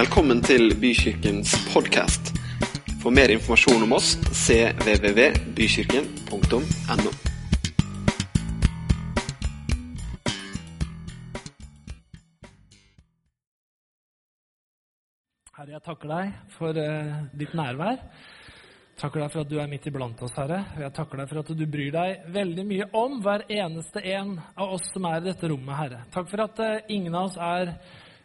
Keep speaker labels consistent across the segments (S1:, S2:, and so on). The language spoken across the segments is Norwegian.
S1: Velkommen til Bykirkens podkast. For mer informasjon om oss cvvvbykirken.no.
S2: Herre, jeg takker deg for uh, ditt nærvær. Takker deg for at du er midt iblant oss, Herre. Og jeg takker deg for at du bryr deg veldig mye om hver eneste en av oss som er i dette rommet, Herre. Takk for at uh, ingen av oss er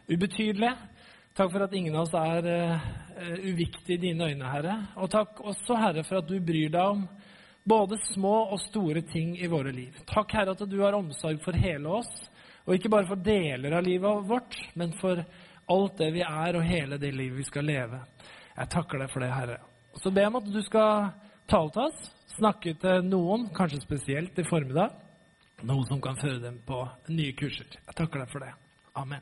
S2: ubetydelige. Takk for at ingen av oss er eh, eh, uviktige i dine øyne, Herre. Og takk også, Herre, for at du bryr deg om både små og store ting i våre liv. Takk, Herre, at du har omsorg for hele oss, og ikke bare for deler av livet vårt, men for alt det vi er, og hele det livet vi skal leve. Jeg takker deg for det, Herre. Så be om at du skal tale til oss, snakke til noen, kanskje spesielt i formiddag, noe som kan føre dem på nye kurser. Jeg takker deg for det. Amen.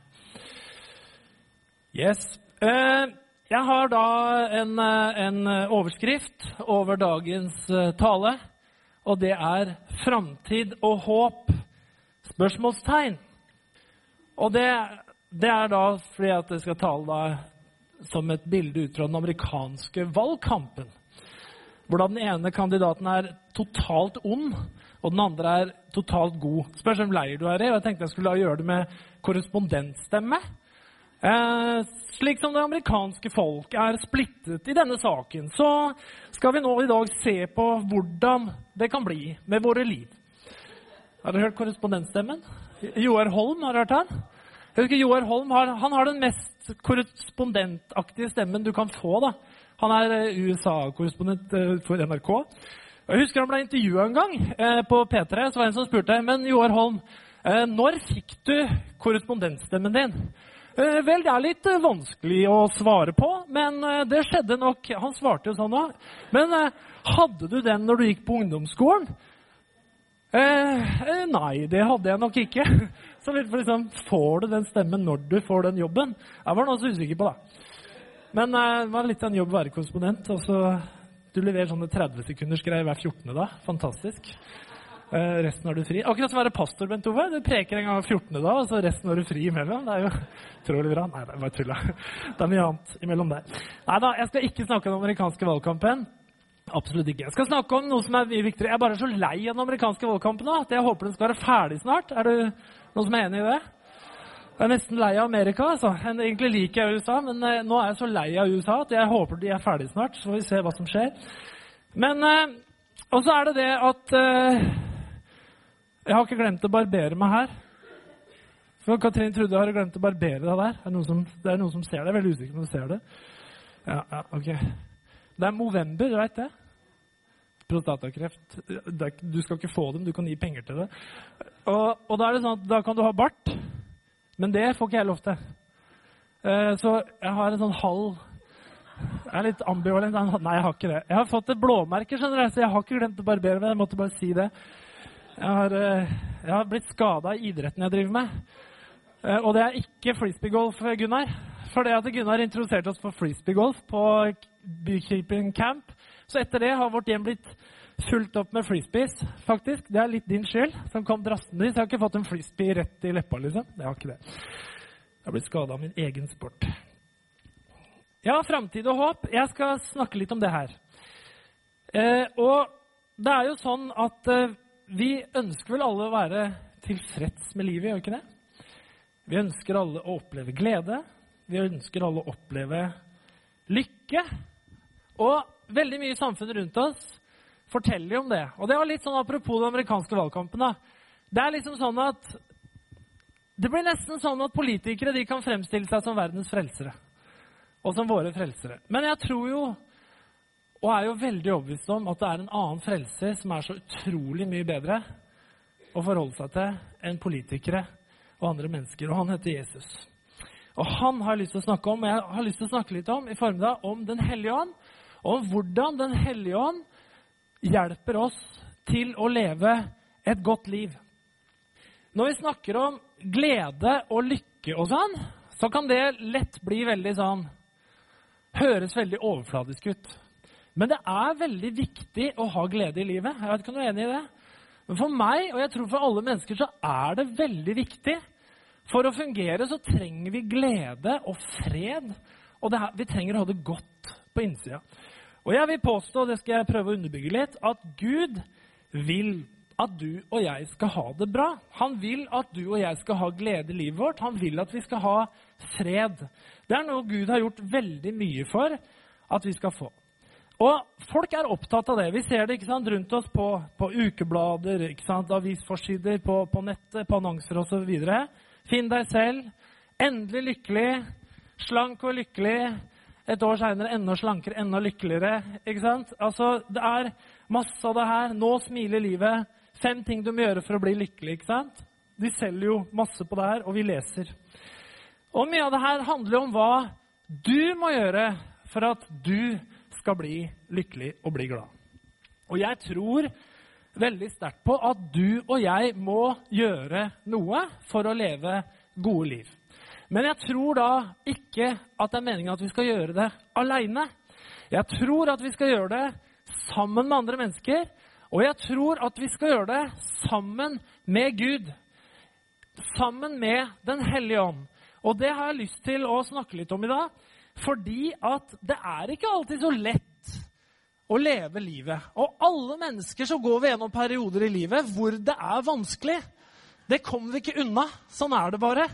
S2: Yes. Eh, jeg har da en, eh, en overskrift over dagens eh, tale, og det er 'Framtid og håp?' spørsmålstegn. Og det, det er da fordi at jeg skal tale da som et bilde ut fra den amerikanske valgkampen. Hvordan den ene kandidaten er totalt ond, og den andre er totalt god. Spørs hvem leir du er i. og Jeg tenkte jeg skulle gjøre det med korrespondentstemme. Eh, slik som det amerikanske folk er splittet i denne saken, så skal vi nå i dag se på hvordan det kan bli med våre liv. Har dere hørt korrespondentstemmen? Joar Holm, har dere hørt han? Husker Joar Holm har, han har den mest korrespondentaktige stemmen du kan få. da. Han er eh, USA-korrespondent eh, for NRK. Jeg husker han ble intervjua en gang på P3. Så var det en som spurte men Joar Holm, når fikk du korrespondentstemmen din. Eh, vel, det er litt eh, vanskelig å svare på, men eh, det skjedde nok. Han svarte jo sånn da. Men hadde du den når du gikk på ungdomsskolen? Eh, nei, det hadde jeg nok ikke. Så for liksom, Får du den stemmen når du får den jobben? Jeg var nå så usikker på det. Men det var litt av en jobb å være korrespondent. og så Du leverer sånne 30 sekunders greier hver 14. da. Fantastisk. Eh, resten har du fri. Akkurat som å være pastor, Bent Ove. Du preker en gang hver 14. da, og så resten har du fri imellom. Det er jo utrolig bra. Nei, det er bare tulla. Det er mye annet imellom der. Nei da, jeg skal ikke snakke om den amerikanske valgkampen. Absolutt ikke. Jeg skal snakke om noe som er mye viktigere. Jeg er bare så lei av den amerikanske valgkampen nå, at jeg håper den skal være ferdig snart. Er du noen som er enig i det? Jeg er nesten lei av Amerika. altså. Egentlig liker jeg USA, men eh, nå er jeg så lei av USA at jeg håper de er ferdig snart. Så får vi se hva som skjer. Men eh, Og så er det det at eh, Jeg har ikke glemt å barbere meg her. For Katrin trodde jeg hadde glemt å barbere deg der. Det er noen som, det er noen som ser det. Jeg er veldig usikker på om du ser det. Ja, ja, ok. Det er Movember, du veit det? Prostatakreft. Det du skal ikke få dem, du kan gi penger til det. Og, og da er det sånn at da kan du ha bart, men det får ikke jeg lov til. Eh, så jeg har en sånn halv Jeg er litt ambivalent. Nei, jeg har ikke det. Jeg har fått et blåmerke, skjønner du, så jeg har ikke glemt å barbere meg. Jeg måtte bare si det. Jeg har, eh, jeg har blitt skada i idretten jeg driver med. Eh, og det er ikke frisbeegolf, Gunnar. For det at Gunnar introduserte oss for frisbeegolf på Bykeeping Camp. Så etter det har vårt hjem blitt fulgt opp med frisbees, faktisk. Det er litt din skyld, som kom drassende dit. Jeg har ikke fått en frisbee rett i leppa, liksom. Jeg har ikke det. Jeg har blitt skada av min egen sport. Ja, framtid og håp. Jeg skal snakke litt om det her. Eh, og det er jo sånn at eh, vi ønsker vel alle å være tilfreds med livet, gjør vi ikke det? Vi ønsker alle å oppleve glede. Vi ønsker alle å oppleve lykke. Og veldig mye i samfunnet rundt oss forteller jo om det. Og det var litt sånn apropos den amerikanske valgkampen. da. Det er liksom sånn at det blir nesten sånn at politikere de kan fremstille seg som verdens frelsere. Og som våre frelsere. Men jeg tror jo, og er jo veldig overbevist om, at det er en annen frelser som er så utrolig mye bedre å forholde seg til enn politikere og andre mennesker. Og han heter Jesus. Og han har jeg lyst til å snakke om, og jeg har lyst til å snakke litt om i formiddag om Den hellige ånd. Og om hvordan Den hellige ånd hjelper oss til å leve et godt liv. Når vi snakker om glede og lykke og sånn, så kan det lett bli veldig sånn Høres veldig overfladisk ut. Men det er veldig viktig å ha glede i livet. Jeg vet ikke om du er enig i det? Men for meg, og jeg tror for alle mennesker, så er det veldig viktig. For å fungere så trenger vi glede og fred Og her, vi trenger å ha det godt på innsida. Og jeg vil påstå, og det skal jeg prøve å underbygge litt, at Gud vil at du og jeg skal ha det bra. Han vil at du og jeg skal ha glede i livet vårt. Han vil at vi skal ha fred. Det er noe Gud har gjort veldig mye for at vi skal få. Og folk er opptatt av det. Vi ser det sant, rundt oss på, på ukeblader, avisforsider, på, på, nettet, på annonser osv. Finn deg selv. Endelig lykkelig. Slank og lykkelig. Et år seinere enda slankere, enda lykkeligere. ikke sant? Altså, Det er masse av det her. Nå smiler livet. Fem ting du må gjøre for å bli lykkelig. ikke sant? De selger jo masse på det her, og vi leser. Og mye av det her handler jo om hva du må gjøre for at du skal bli lykkelig og bli glad. Og jeg tror veldig sterkt på at du og jeg må gjøre noe for å leve gode liv. Men jeg tror da ikke at det er meninga at vi skal gjøre det aleine. Jeg tror at vi skal gjøre det sammen med andre mennesker. Og jeg tror at vi skal gjøre det sammen med Gud. Sammen med Den hellige ånd. Og det har jeg lyst til å snakke litt om i dag. Fordi at det er ikke alltid så lett å leve livet. Og alle mennesker så går vi gjennom perioder i livet hvor det er vanskelig. Det kommer vi ikke unna. Sånn er det bare.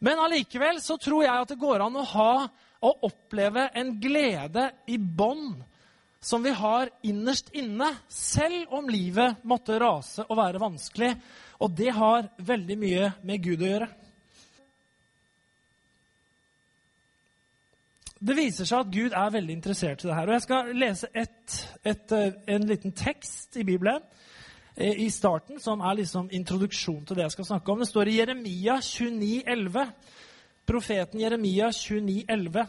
S2: Men allikevel så tror jeg at det går an å ha og oppleve en glede i bånd som vi har innerst inne, selv om livet måtte rase og være vanskelig. Og det har veldig mye med Gud å gjøre. Det viser seg at Gud er veldig interessert i det her. Og jeg skal lese et, et, eh, en liten tekst i Bibelen eh, i starten, som er liksom introduksjon til det jeg skal snakke om. Det står i Jeremia 29, 29,11. Profeten Jeremia 29, 29,11.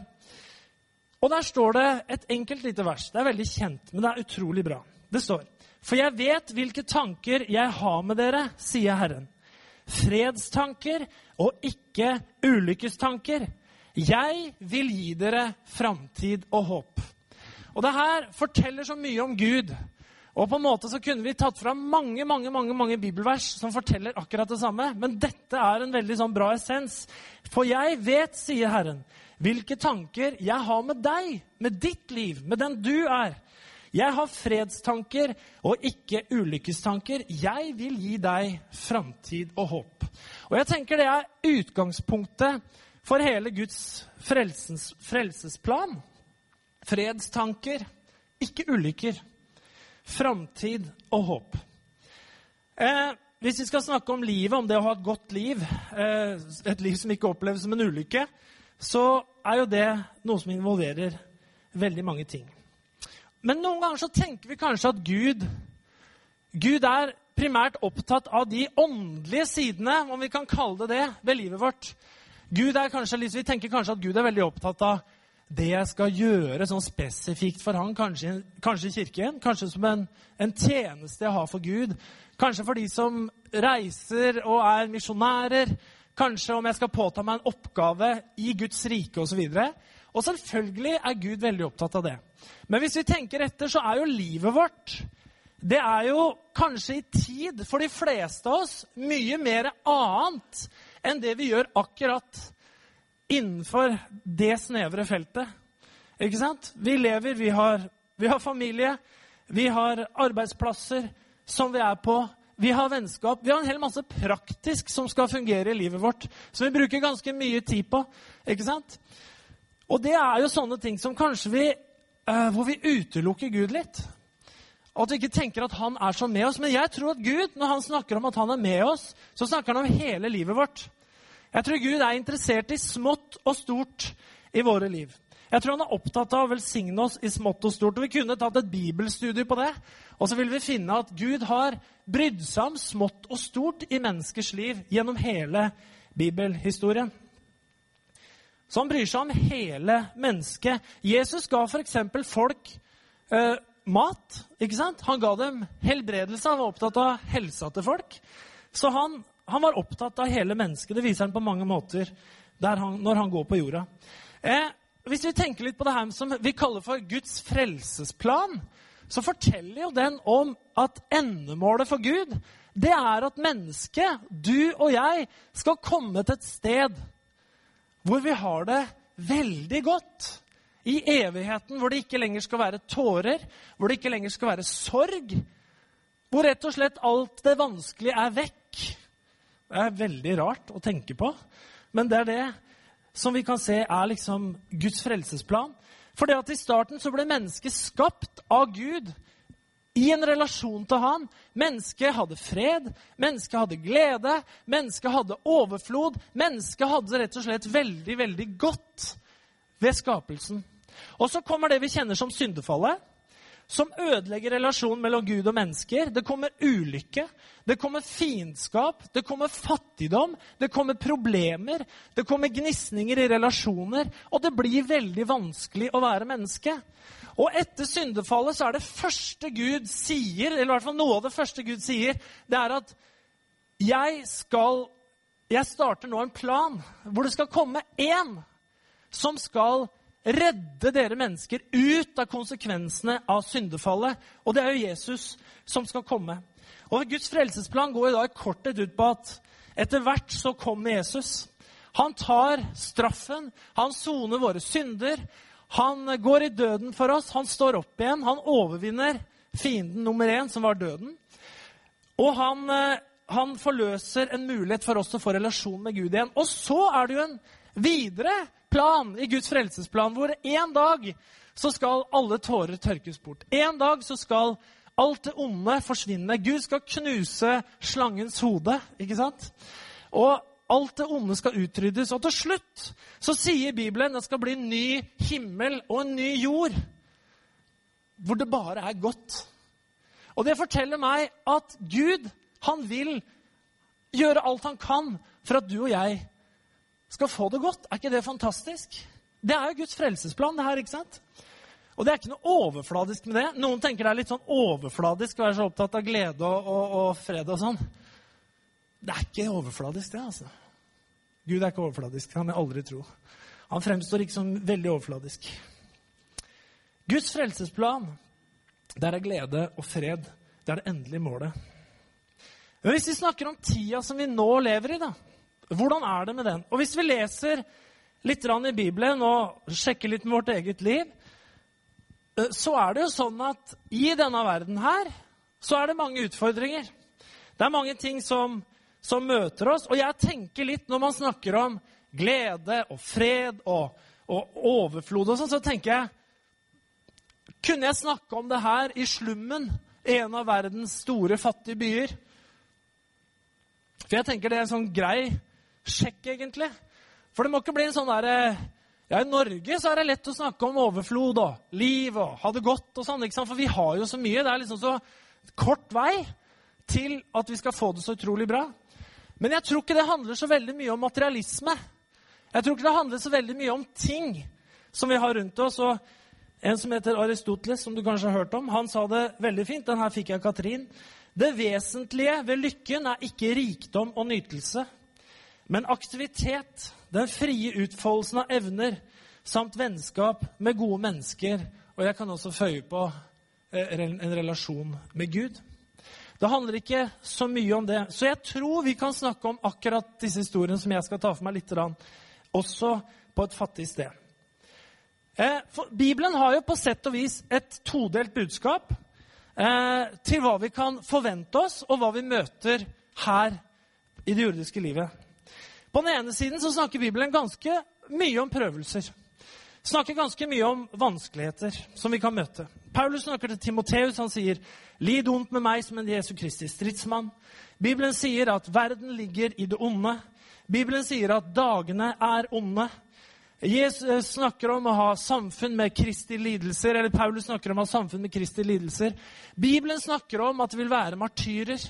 S2: Og der står det et enkelt lite vers. Det er veldig kjent, men det er utrolig bra. Det står For jeg vet hvilke tanker jeg har med dere, sier Herren. Fredstanker og ikke ulykkestanker. Jeg vil gi dere framtid og håp. Og det her forteller så mye om Gud. Og på en måte så kunne vi tatt fram mange mange, mange, mange bibelvers som forteller akkurat det samme. Men dette er en veldig sånn bra essens. For jeg vet, sier Herren, hvilke tanker jeg har med deg, med ditt liv, med den du er. Jeg har fredstanker og ikke ulykkestanker. Jeg vil gi deg framtid og håp. Og jeg tenker det er utgangspunktet for hele Guds frelsens, frelsesplan. Fredstanker, ikke ulykker. Framtid og håp. Eh, hvis vi skal snakke om livet, om det å ha et godt liv, eh, et liv som ikke oppleves som en ulykke, så er jo det noe som involverer veldig mange ting. Men noen ganger så tenker vi kanskje at Gud, Gud er primært opptatt av de åndelige sidene, om vi kan kalle det det, ved livet vårt. Kanskje, Vi tenker kanskje at Gud er veldig opptatt av det jeg skal gjøre sånn spesifikt for han, kanskje, kanskje i kirken, kanskje som en, en, tjeneste jeg har for Gud, kanskje for de som reiser og er misjonærer, Kanskje om jeg skal påta meg en oppgave i Guds rike osv. Og, og selvfølgelig er Gud veldig opptatt av det. Men hvis vi tenker etter, så er jo livet vårt det er jo kanskje i tid for de fleste av oss mye mer annet enn det vi gjør akkurat innenfor det snevre feltet. Ikke sant? Vi lever, vi har, vi har familie, vi har arbeidsplasser som vi er på. Vi har vennskap. Vi har en hel masse praktisk som skal fungere i livet vårt, som vi bruker ganske mye tid på. ikke sant? Og det er jo sånne ting som kanskje vi uh, Hvor vi utelukker Gud litt. Og at vi ikke tenker at han er sånn med oss. Men jeg tror at Gud, når han snakker om at han er med oss, så snakker han om hele livet vårt. Jeg tror Gud er interessert i smått og stort i våre liv. Jeg tror han er opptatt av å velsigne oss i smått og stort. og Vi kunne tatt et bibelstudie på det. Og så vil vi finne at Gud har brydd seg om smått og stort i menneskers liv gjennom hele bibelhistorien. Så han bryr seg om hele mennesket. Jesus ga f.eks. folk eh, mat. ikke sant? Han ga dem helbredelse. Han var opptatt av helsa til folk. Så han, han var opptatt av hele mennesket. Det viser han på mange måter han, når han går på jorda. Eh, hvis vi tenker litt på det her som vi kaller for Guds frelsesplan, så forteller jo den om at endemålet for Gud det er at mennesket, du og jeg, skal komme til et sted hvor vi har det veldig godt. I evigheten hvor det ikke lenger skal være tårer, hvor det ikke lenger skal være sorg. Hvor rett og slett alt det vanskelige er vekk. Det er veldig rart å tenke på, men det er det som vi kan se er liksom Guds frelsesplan. For det at i starten så ble mennesket skapt av Gud i en relasjon til han. Mennesket hadde fred, mennesket hadde glede, mennesket hadde overflod. Mennesket hadde rett og slett veldig, veldig godt ved skapelsen. Og så kommer det vi kjenner som syndefallet som ødelegger relasjonen mellom Gud og mennesker. Det kommer ulykke, det kommer fiendskap, det kommer fattigdom, det kommer problemer, det kommer gnisninger i relasjoner, og det blir veldig vanskelig å være menneske. Og etter syndefallet så er det første Gud sier, eller i hvert fall noe av det første Gud sier, det er at jeg skal Jeg starter nå en plan hvor det skal komme én som skal redde dere mennesker ut av konsekvensene av syndefallet. Og det er jo Jesus som skal komme. Og Guds frelsesplan går i dag kortet ut på at etter hvert så kommer Jesus. Han tar straffen, han soner våre synder. Han går i døden for oss, han står opp igjen. Han overvinner fienden nummer én, som var døden. Og han, eh, han forløser en mulighet for oss å få relasjon med Gud igjen. Og så er det jo en videre plan i Guds frelsesplan hvor en dag så skal alle tårer tørkes bort. En dag så skal alt det onde forsvinne. Gud skal knuse slangens hode, ikke sant? Og alt det onde skal utryddes. Og til slutt så sier Bibelen det skal bli en ny himmel og en ny jord. Hvor det bare er godt. Og det forteller meg at Gud, han vil gjøre alt han kan for at du og jeg skal få det godt. Er ikke det fantastisk? Det er jo Guds frelsesplan, det her. ikke sant? Og det er ikke noe overfladisk med det. Noen tenker det er litt sånn overfladisk å være så opptatt av glede og, og, og fred og sånn. Det er ikke overfladisk, det, altså. Gud er ikke overfladisk. Kan jeg aldri tro. Han fremstår ikke som veldig overfladisk. Guds frelsesplan, der er glede og fred. Det er det endelige målet. Men hvis vi snakker om tida som vi nå lever i, da, hvordan er det med den? Og hvis vi leser litt i Bibelen og sjekker litt med vårt eget liv, eh, så er det jo sånn at i denne verden her så er det mange utfordringer. Det er mange ting som, som møter oss. Og jeg tenker litt når man snakker om glede og fred og, og overflod og sånn, så tenker jeg Kunne jeg snakke om det her i slummen, en av verdens store, fattige byer? For jeg tenker det er en sånn grei sjekk, egentlig. For det må ikke bli en sånn derre ja, I Norge så er det lett å snakke om overflod og liv og ha det godt. og sånn, ikke sant? For vi har jo så mye. Det er liksom så kort vei til at vi skal få det så utrolig bra. Men jeg tror ikke det handler så veldig mye om materialisme. Jeg tror ikke det handler så veldig mye om ting som vi har rundt oss. og En som heter Aristoteles, som du kanskje har hørt om, han sa det veldig fint. Den her fikk jeg av Katrin. Det vesentlige ved lykken er ikke rikdom og nytelse, men aktivitet, den frie utfoldelsen av evner, samt vennskap med gode mennesker, og jeg kan også føye på eh, en relasjon med Gud. Det handler ikke så mye om det. Så jeg tror vi kan snakke om akkurat disse historiene som jeg skal ta for meg litt, også på et fattig sted. For Bibelen har jo på sett og vis et todelt budskap eh, til hva vi kan forvente oss, og hva vi møter her i det jordiske livet. På den ene siden så snakker Bibelen ganske mye om prøvelser. Snakker ganske mye om vanskeligheter som vi kan møte. Paulus snakker til Timoteus. Han sier, 'Lid ondt med meg som en Jesu Kristi stridsmann'. Bibelen sier at verden ligger i det onde. Bibelen sier at dagene er onde. Jesus snakker om å ha samfunn med Kristi lidelser. eller Paulus snakker om å ha samfunn med Kristi lidelser. Bibelen snakker om at det vil være martyrer.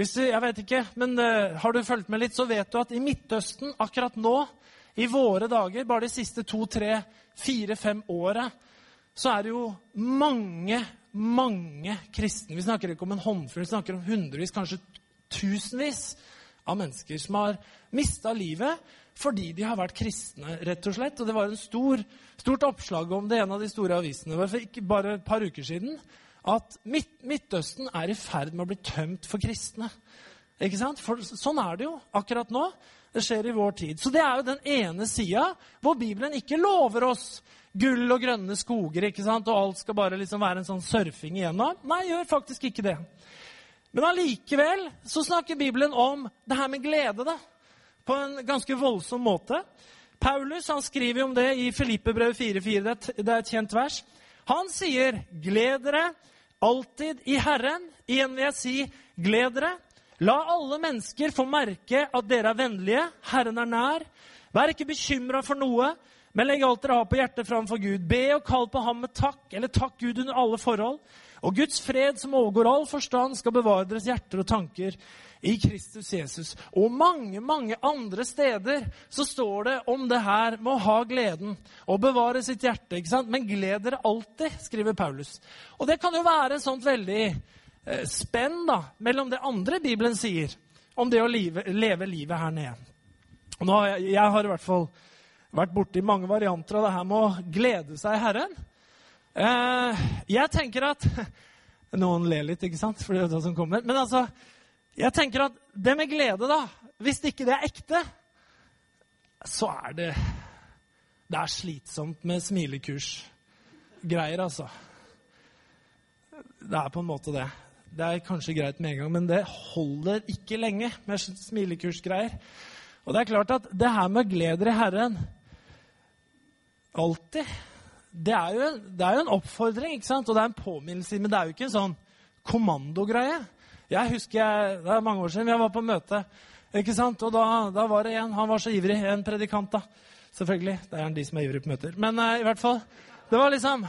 S2: Hvis du, jeg vet ikke, men uh, Har du fulgt med litt, så vet du at i Midtøsten akkurat nå, i våre dager, bare de siste to, tre, fire, fem åra, så er det jo mange, mange kristne Vi snakker ikke om en håndfull, vi snakker om hundrevis, kanskje tusenvis av mennesker som har mista livet fordi de har vært kristne, rett og slett. Og det var et stor, stort oppslag om det i en av de store avisene for ikke bare et par uker siden at Midt Midtøsten er i ferd med å bli tømt for kristne. Ikke sant? For sånn er det jo akkurat nå. Det skjer i vår tid. Så det er jo den ene sida hvor Bibelen ikke lover oss gull og grønne skoger, ikke sant? og alt skal bare liksom være en sånn surfing igjennom. Nei, gjør faktisk ikke det. Men allikevel så snakker Bibelen om det her med glede, da. På en ganske voldsom måte. Paulus han skriver om det i Filippebrevet 4,4. Det er et kjent vers. Han sier, 'Gled dere alltid i Herren'. Igjen vil jeg si, 'Gled dere'. La alle mennesker få merke at dere er vennlige. Herren er nær. Vær ikke bekymra for noe, men legg alt dere har på hjertet framfor Gud. Be og kall på ham med takk, eller takk Gud under alle forhold. Og Guds fred, som overgår all forstand, skal bevare deres hjerter og tanker i Kristus Jesus. Og mange, mange andre steder så står det om det her med å ha gleden og bevare sitt hjerte. ikke sant? Men gled dere alltid, skriver Paulus. Og det kan jo være et sånt veldig eh, spenn da, mellom det andre Bibelen sier om det å leve, leve livet her nede. Og nå har jeg, jeg har i hvert fall vært borti mange varianter av det her med å glede seg i Herren. Eh, jeg tenker at Noen ler litt, ikke sant? For det er det som kommer. Men altså, jeg tenker at det med glede, da Hvis ikke det er ekte, så er det Det er slitsomt med smilekursgreier, altså. Det er på en måte det. Det er kanskje greit med en gang, men det holder ikke lenge med smilekursgreier. Og det er klart at det her med gleder i Herren alltid det er, jo, det er jo en oppfordring ikke sant? og det er en påminnelse, men det er jo ikke en sånn kommandogreie. Jeg husker jeg, Det er mange år siden jeg var på møte. ikke sant? Og da, da var det en Han var så ivrig. En predikant, da. Selvfølgelig. Det er de som er ivrige på møter. Men uh, i hvert fall. Det var liksom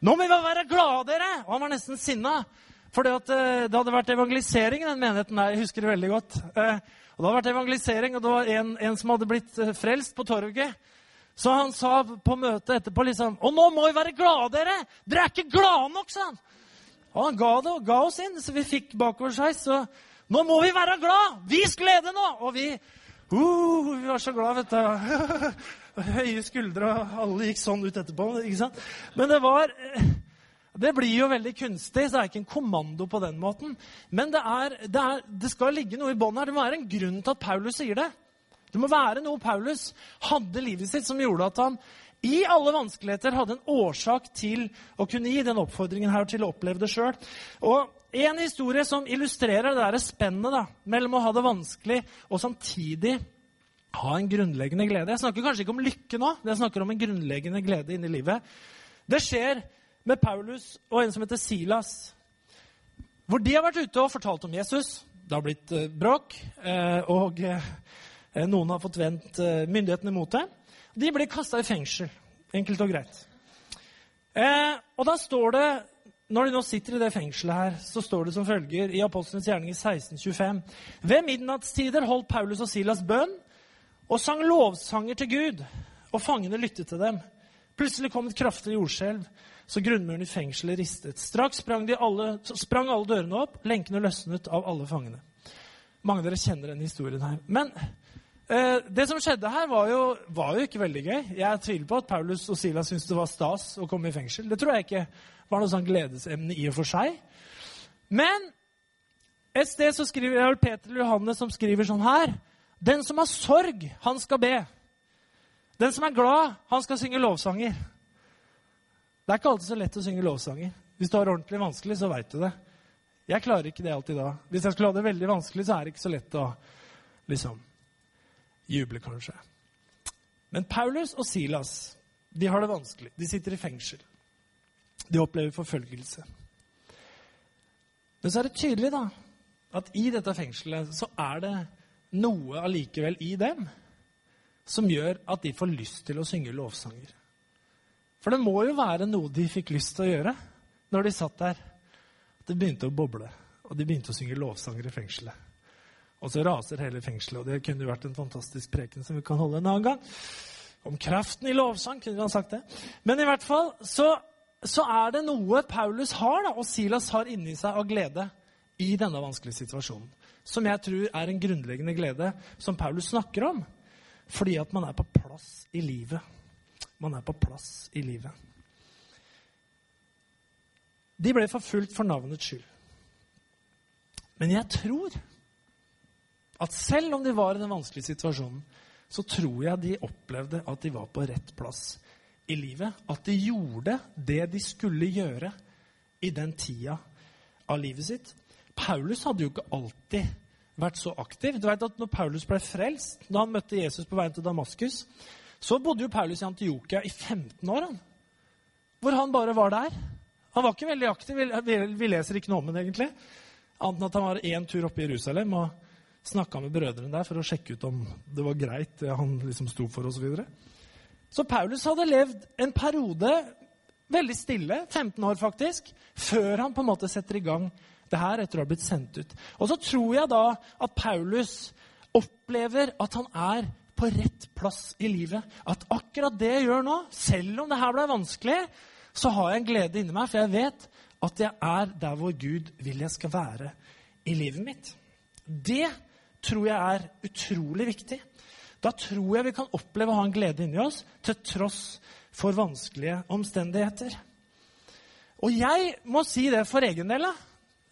S2: Nå må vi være glade, dere! Og han var nesten sinna. For uh, det hadde vært evangelisering i den menigheten der. Jeg husker det veldig godt. Uh, og Det hadde vært evangelisering, og det var en, en som hadde blitt frelst på torget. Så han sa på møtet etterpå liksom Og nå må vi være glade, dere! Dere er ikke glade nok, sa han. Og han ga det ga oss inn, så vi fikk bakoversveis. Så nå må vi være glad! Vis glede nå! Og vi uh, vi var så glad, vet du. Høye skuldre, og alle gikk sånn ut etterpå. ikke sant? Men det var Det blir jo veldig kunstig, så det er ikke en kommando på den måten. Men det, er, det, er, det skal ligge noe i bånn her. Det må være en grunn til at Paulus sier det. Det må være noe Paulus hadde livet sitt som gjorde at han i alle vanskeligheter hadde en årsak til å kunne gi den oppfordringen her til å oppleve det sjøl. Og en historie som illustrerer det der spennet mellom å ha det vanskelig og samtidig ha en grunnleggende glede. Jeg snakker kanskje ikke om lykke nå, men jeg snakker om en grunnleggende glede inni livet. Det skjer med Paulus og en som heter Silas. Hvor de har vært ute og fortalt om Jesus. Det har blitt eh, bråk, eh, og eh, noen har fått vendt myndighetene mot det. De blir kasta i fengsel. Enkelt og greit. Eh, og da står det, Når de nå sitter i det fengselet, her, så står det som følger i Apostlenes gjerning i 1625. Ved midnattstider holdt Paulus og Silas bønn og sang lovsanger til Gud. Og fangene lyttet til dem. Plutselig kom et kraftig jordskjelv, så grunnmuren i fengselet ristet. Straks sprang, alle, sprang alle dørene opp, lenkene løsnet av alle fangene. Mange av dere kjenner denne historien her. Men Eh, det som skjedde her, var jo, var jo, ikke veldig gøy. Jeg tviler på at Paulus og Silas syntes det var stas å komme i fengsel. Det tror jeg ikke var noe sånn gledesemne i og for seg. Men et sted så skriver jeg Peter eller Johannes som skriver sånn her Den som har sorg, han skal be. Den som er glad, han skal synge lovsanger. Det er ikke alltid så lett å synge lovsanger. Hvis du har det ordentlig vanskelig, så veit du det. Jeg klarer ikke det alltid da. Hvis jeg skulle ha det veldig vanskelig, så er det ikke så lett å liksom juble, kanskje. Men Paulus og Silas de har det vanskelig. De sitter i fengsel. De opplever forfølgelse. Men så er det tydelig da, at i dette fengselet så er det noe allikevel i dem som gjør at de får lyst til å synge lovsanger. For det må jo være noe de fikk lyst til å gjøre når de satt der. At det begynte å boble, og de begynte å synge lovsanger i fengselet. Og så raser hele fengselet. Og det kunne jo vært en fantastisk preken som vi kan holde en annen gang. Om kraften i lovsang, kunne vi ha sagt det. Men i hvert fall så, så er det noe Paulus har, da, og Silas har inni seg av glede i denne vanskelige situasjonen. Som jeg tror er en grunnleggende glede som Paulus snakker om. Fordi at man er på plass i livet. Man er på plass i livet. De ble forfulgt for navnets skyld. Men jeg tror at selv om de var i den vanskelige situasjonen, så tror jeg de opplevde at de var på rett plass i livet. At de gjorde det de skulle gjøre i den tida av livet sitt. Paulus hadde jo ikke alltid vært så aktiv. Du vet at når Paulus ble frelst, da han møtte Jesus på veien til Damaskus, så bodde jo Paulus i Antiokia i 15 år. Han. Hvor han bare var der. Han var ikke veldig aktiv. Vi, leser ikke noe om det, egentlig. Annet enn at han var én tur oppe i Jerusalem og snakka med brødrene der for å sjekke ut om det var greit, det han liksom sto for, osv. Så, videre. så Paulus hadde levd en periode veldig stille, 15 år faktisk, før han på en måte setter i gang det her etter å ha blitt sendt ut. Og så tror jeg da at Paulus opplever at han er på rett plass i livet. At akkurat det jeg gjør nå, selv om det her ble vanskelig, så har jeg en glede inni meg, for jeg vet at jeg er der hvor Gud vil jeg skal være i livet mitt. Det tror jeg er utrolig viktig. Da tror jeg vi kan oppleve å ha en glede inni oss til tross for vanskelige omstendigheter. Og jeg må si det for egen del.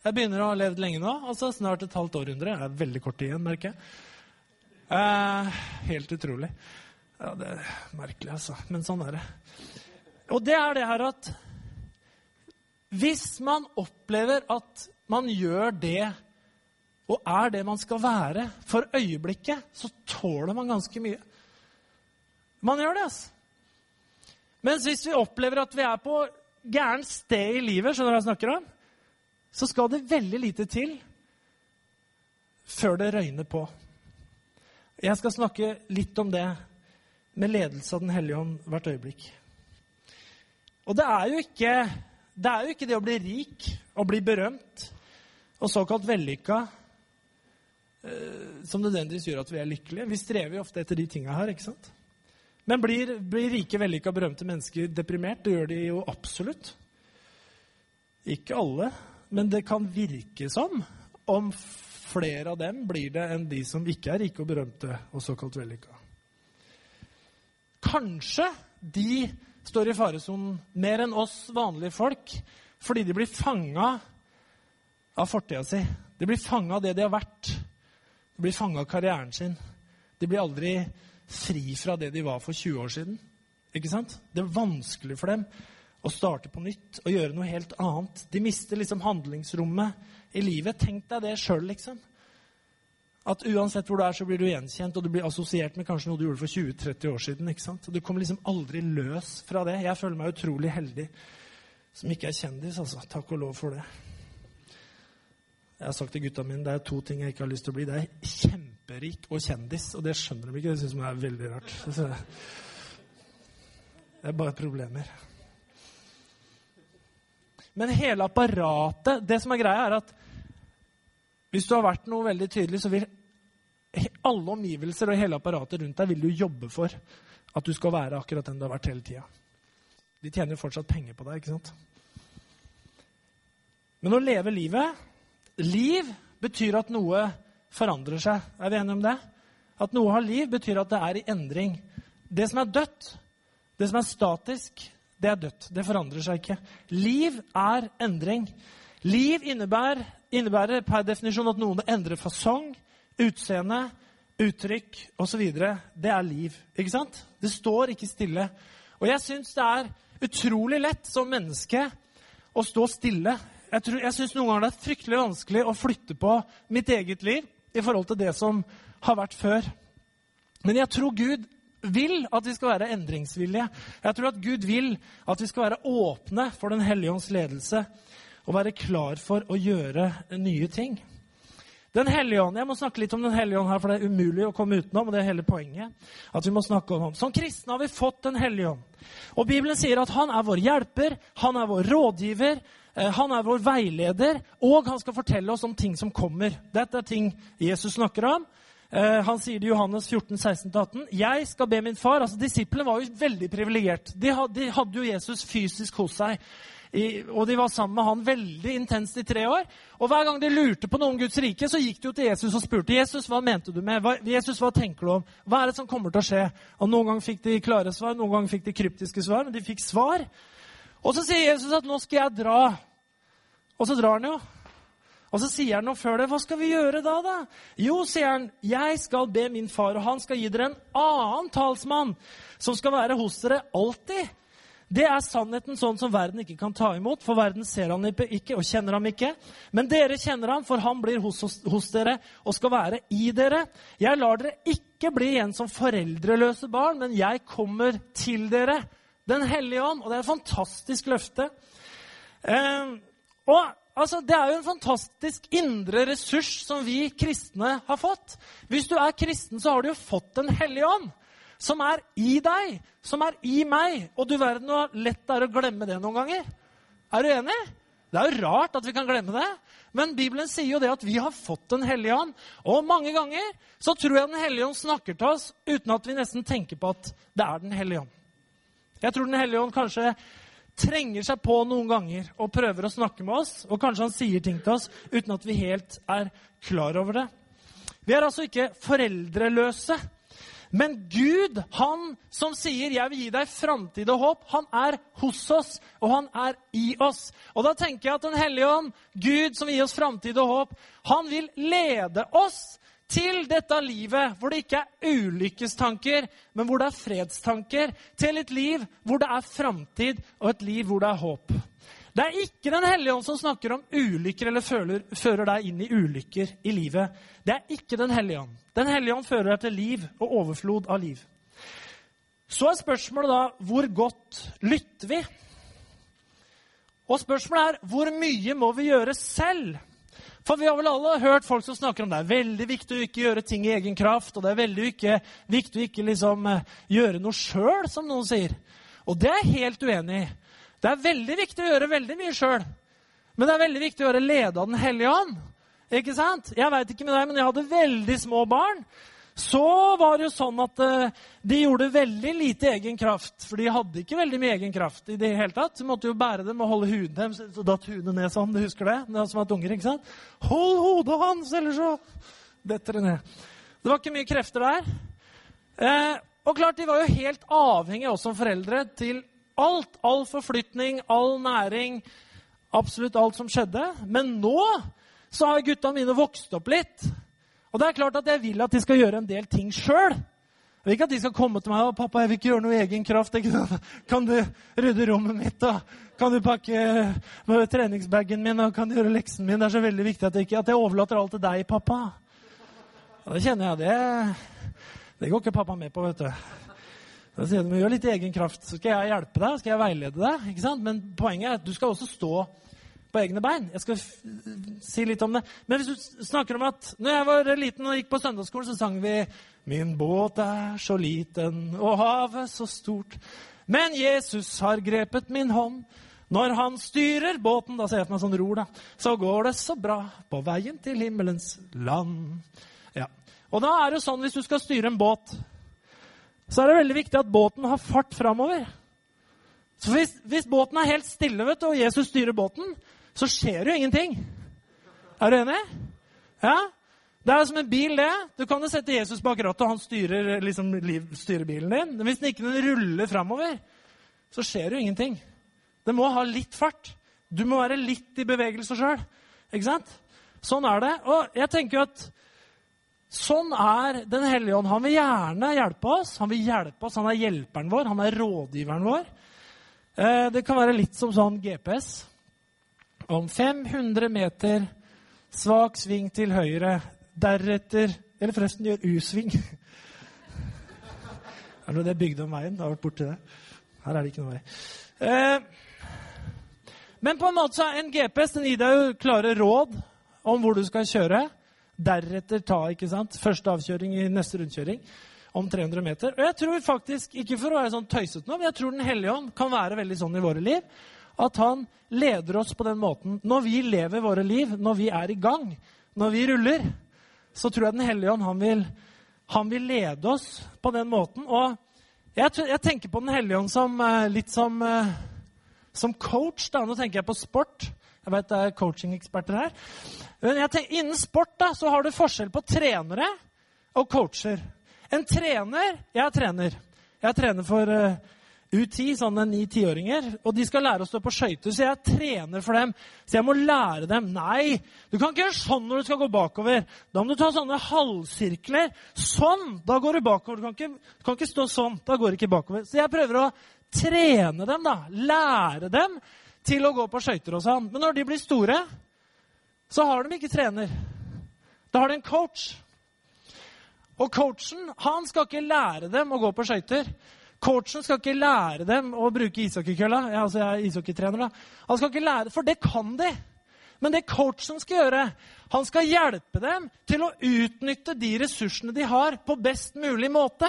S2: Jeg begynner å ha levd lenge nå. altså Snart et halvt århundre. Det er veldig kort tid igjen, merker jeg. Eh, helt utrolig. Ja, det er merkelig, altså. Men sånn er det. Og det er det her at hvis man opplever at man gjør det og er det man skal være for øyeblikket, så tåler man ganske mye. Man gjør det, altså. Mens hvis vi opplever at vi er på gærent sted i livet, skjønner du hva jeg snakker om, så skal det veldig lite til før det røyner på. Jeg skal snakke litt om det med ledelse av Den hellige ånd hvert øyeblikk. Og det er jo ikke det, er jo ikke det å bli rik og bli berømt og såkalt vellykka som nødvendigvis gjør at vi er lykkelige. Vi strever jo ofte etter de tinga her. ikke sant? Men blir, blir rike, vellykka, berømte mennesker deprimert? Det gjør de jo absolutt. Ikke alle, men det kan virke som om flere av dem blir det enn de som ikke er rike og berømte og såkalt vellykka. Kanskje de står i faresonen mer enn oss vanlige folk fordi de blir fanga av fortida si. De blir fanga av det de har vært. Blir fanga av karrieren sin. De blir aldri fri fra det de var for 20 år siden. Ikke sant? Det er vanskelig for dem å starte på nytt og gjøre noe helt annet. De mister liksom handlingsrommet i livet. Tenk deg det sjøl, liksom. At uansett hvor du er, så blir du gjenkjent, og du blir assosiert med kanskje noe du gjorde for 20-30 år siden. ikke sant? Og Du kommer liksom aldri løs fra det. Jeg føler meg utrolig heldig som ikke er kjendis, altså. Takk og lov for det. Jeg har sagt til gutta mine det er to ting jeg ikke har lyst til å bli. Det er kjemperik og kjendis, og det skjønner de ikke. Det syns de er veldig rart. Det er bare problemer. Men hele apparatet Det som er greia, er at hvis du har vært noe veldig tydelig, så vil alle omgivelser og hele apparatet rundt deg vil du jobbe for at du skal være akkurat den du har vært hele tida. De tjener jo fortsatt penger på deg, ikke sant? Men å leve livet Liv betyr at noe forandrer seg. Er vi enige om det? At noe har liv, betyr at det er i endring. Det som er dødt, det som er statisk, det er dødt. Det forandrer seg ikke. Liv er endring. Liv innebærer, innebærer per definisjon at noen endrer fasong, utseende, uttrykk osv. Det er liv. Ikke sant? Det står ikke stille. Og jeg syns det er utrolig lett som menneske å stå stille. Jeg, tror, jeg syns noen ganger det er fryktelig vanskelig å flytte på mitt eget liv i forhold til det som har vært før. Men jeg tror Gud vil at vi skal være endringsvillige. Jeg tror at Gud vil at vi skal være åpne for Den hellige ånds ledelse og være klar for å gjøre nye ting. Den hellige ånd, Jeg må snakke litt om Den hellige ånd her, for det er umulig å komme utenom. og det er hele poenget, at vi må snakke om ham. Som kristne har vi fått Den hellige ånd. Og Bibelen sier at han er vår hjelper, han er vår rådgiver, han er vår veileder, og han skal fortelle oss om ting som kommer. Dette er ting Jesus snakker om. Eh, han sier det i Johannes 14, 16-18. Jeg skal be min far altså Disiplene var jo veldig privilegert. De, de, hadde jo Jesus fysisk hos seg. Og de var sammen med han veldig intenst i tre år. Og hver gang de lurte på noe om Guds rike, så gikk de jo til Jesus og spurte Jesus, hva mente du med? Hva, Jesus, hva tenker du om? Hva er det som kommer til å skje? Og Noen ganger fikk de klare svar, noen ganger fikk de kryptiske svar, men de fikk svar. Og så sier Jesus at nå skal jeg dra. Og så drar han jo. Og så sier han noe før det. Hva skal vi gjøre da, da? Jo, sier han, jeg skal be min far, og han skal gi dere en annen talsmann som skal være hos dere alltid. Det er sannheten sånn som verden ikke kan ta imot, for verden ser han ikke og kjenner ham ikke. Men dere kjenner ham, for han blir hos, hos, dere og skal være i dere. Jeg lar dere ikke bli igjen som foreldreløse barn, men jeg kommer til dere. Den hellige ånd. Og det er et fantastisk løfte. Eh, og altså, Det er jo en fantastisk indre ressurs som vi kristne har fått. Hvis du er kristen, så har du jo fått Den hellige ånd, som er i deg, som er i meg. Og du verden hvor lett det er å glemme det noen ganger. Er du enig? Det er jo rart at vi kan glemme det. Men Bibelen sier jo det at vi har fått Den hellige ånd. Og mange ganger så tror jeg Den hellige ånd snakker til oss uten at vi nesten tenker på at det er Den hellige ånd. Jeg tror Den hellige ånd kanskje trenger seg på noen ganger og prøver å snakke med oss. Og kanskje han sier ting til oss uten at vi helt er klar over det. Vi er altså ikke foreldreløse. Men Gud, han som sier 'jeg vil gi deg framtid og håp', han er hos oss, og han er i oss. Og da tenker jeg at Den hellige ånd, Gud som vil gi oss framtid og håp, han vil lede oss til dette livet hvor det ikke er ulykkestanker, men hvor det er fredstanker. Til et liv hvor det er framtid, og et liv hvor det er håp. Det er ikke Den hellige ånd som snakker om ulykker eller føler, fører deg inn i ulykker i livet. Det er ikke Den hellige ånd. Den hellige ånd fører deg til liv og overflod av liv. Så er spørsmålet da hvor godt lytter vi? Og spørsmålet er hvor mye må vi gjøre selv? For vi har vel alle hørt folk som snakker om det er veldig viktig å ikke gjøre ting i egen kraft, og det er veldig ikke, viktig å ikke liksom, gjøre noe sjøl, som noen sier. Og det er jeg helt uenig i. Det er veldig viktig å gjøre veldig mye sjøl. Men det er veldig viktig å være leder av Den hellige ånd. Ikke sant? Jeg veit ikke med deg, men jeg hadde veldig små barn. Så var det jo sånn at uh, de gjorde veldig lite egen kraft. For de hadde ikke veldig mye egen kraft i det hele tatt. De måtte jo bære dem og holde huden deres. Så datt hudet ned sånn. Du husker det? Det som at unger, ikke sant? Hold hodet hans, ellers så detter det ned. Det var ikke mye krefter der. Eh, og klart, de var jo helt avhengige, også som foreldre, til alt. All forflytning, all næring, absolutt alt som skjedde. Men nå så har gutta mine vokst opp litt. Og det er klart at jeg vil at de skal gjøre en del ting sjøl. Jeg vil ikke at de skal komme til meg og 'pappa, jeg vil ikke gjøre noe egen kraft'. Kan du rydde rommet mitt? og Kan du pakke treningsbagen min? og Kan du gjøre leksen min? Det er så veldig viktig at jeg, ikke, at jeg overlater alt til deg, pappa. Og det kjenner jeg. Det, det går ikke pappa med på, vet du. Da sier du gjør litt egen kraft. Så skal jeg hjelpe deg, skal jeg veilede deg. Men poenget er at du skal også stå på egne bein. Jeg skal si litt om det. Men hvis du snakker om at når jeg var liten og gikk på søndagsskolen, så sang vi Min båt er så liten og havet så stort. Men Jesus har grepet min hånd. Når han styrer båten, da ser jeg for meg sånn ror, da, så går det så bra på veien til himmelens land. Ja. Og da er det jo sånn hvis du skal styre en båt, så er det veldig viktig at båten har fart framover. Så hvis, hvis, båten er helt stille vet du, og Jesus styrer båten, så skjer jo ingenting. Er du enig? Ja? Det er som en bil, det. Du kan jo sette Jesus bak rattet, og han styrer, liksom, styrer bilen din. Men hvis den ikke ruller framover, så skjer jo ingenting. Det må ha litt fart. Du må være litt i bevegelse sjøl. Ikke sant? Sånn er det. Og jeg tenker jo at sånn er Den hellige ånd. Han vil gjerne hjelpe oss. Han vil hjelpe oss. Han er hjelperen vår. Han er rådgiveren vår. Eh, det kan være litt som sånn GPS. Om 500 meter, svak sving til høyre. Deretter Eller forresten, gjør U-sving. Er det noe det bygde om veien? Det har vært borti det. Her er det ikke noe vei. Eh, men på en måte så er en GPS den gir deg jo klare råd om hvor du skal kjøre. Deretter ta ikke sant? første avkjøring i neste rundkjøring om 300 meter. Og jeg tror faktisk, ikke for å være sånn tøysete nå, men jeg tror Den hellige ånd kan være veldig sånn i våre liv at han leder oss på den måten. Når vi lever våre liv, når vi er i gang, når vi ruller, så tror jeg Den hellige ånd han vil, han vil lede oss på den måten. Og jeg, jeg tenker på Den hellige ånd som eh, litt som, eh, som coach. da. Nå tenker jeg på sport. Jeg vet det er coachingeksperter her. Men tenker, innen sport da, så har du forskjell på trenere og coacher. En trener Jeg er trener. Jeg er trener for uh, U10, sånne ni-tiåringer, og de skal lære å stå på skøyter. Så jeg trener for dem. Så jeg må lære dem Nei, du kan ikke gjøre sånn når du skal gå bakover. Da må du ta sånne halvsirkler. Sånn! Da går du bakover. Du kan ikke, du kan ikke stå sånn. Da går du ikke bakover. Så jeg prøver å trene dem, da. Lære dem til å gå på skøyter og sånn. Men når de blir store, så har de ikke trener. Da har de en coach. Og coachen han skal ikke lære dem å gå på skøyter. Coachen skal ikke lære dem å bruke ishockeykølla. Ja, altså jeg er ishockeytrener, da. Han skal ikke lære, For det kan de. Men det coachen skal gjøre, han skal hjelpe dem til å utnytte de ressursene de har, på best mulig måte.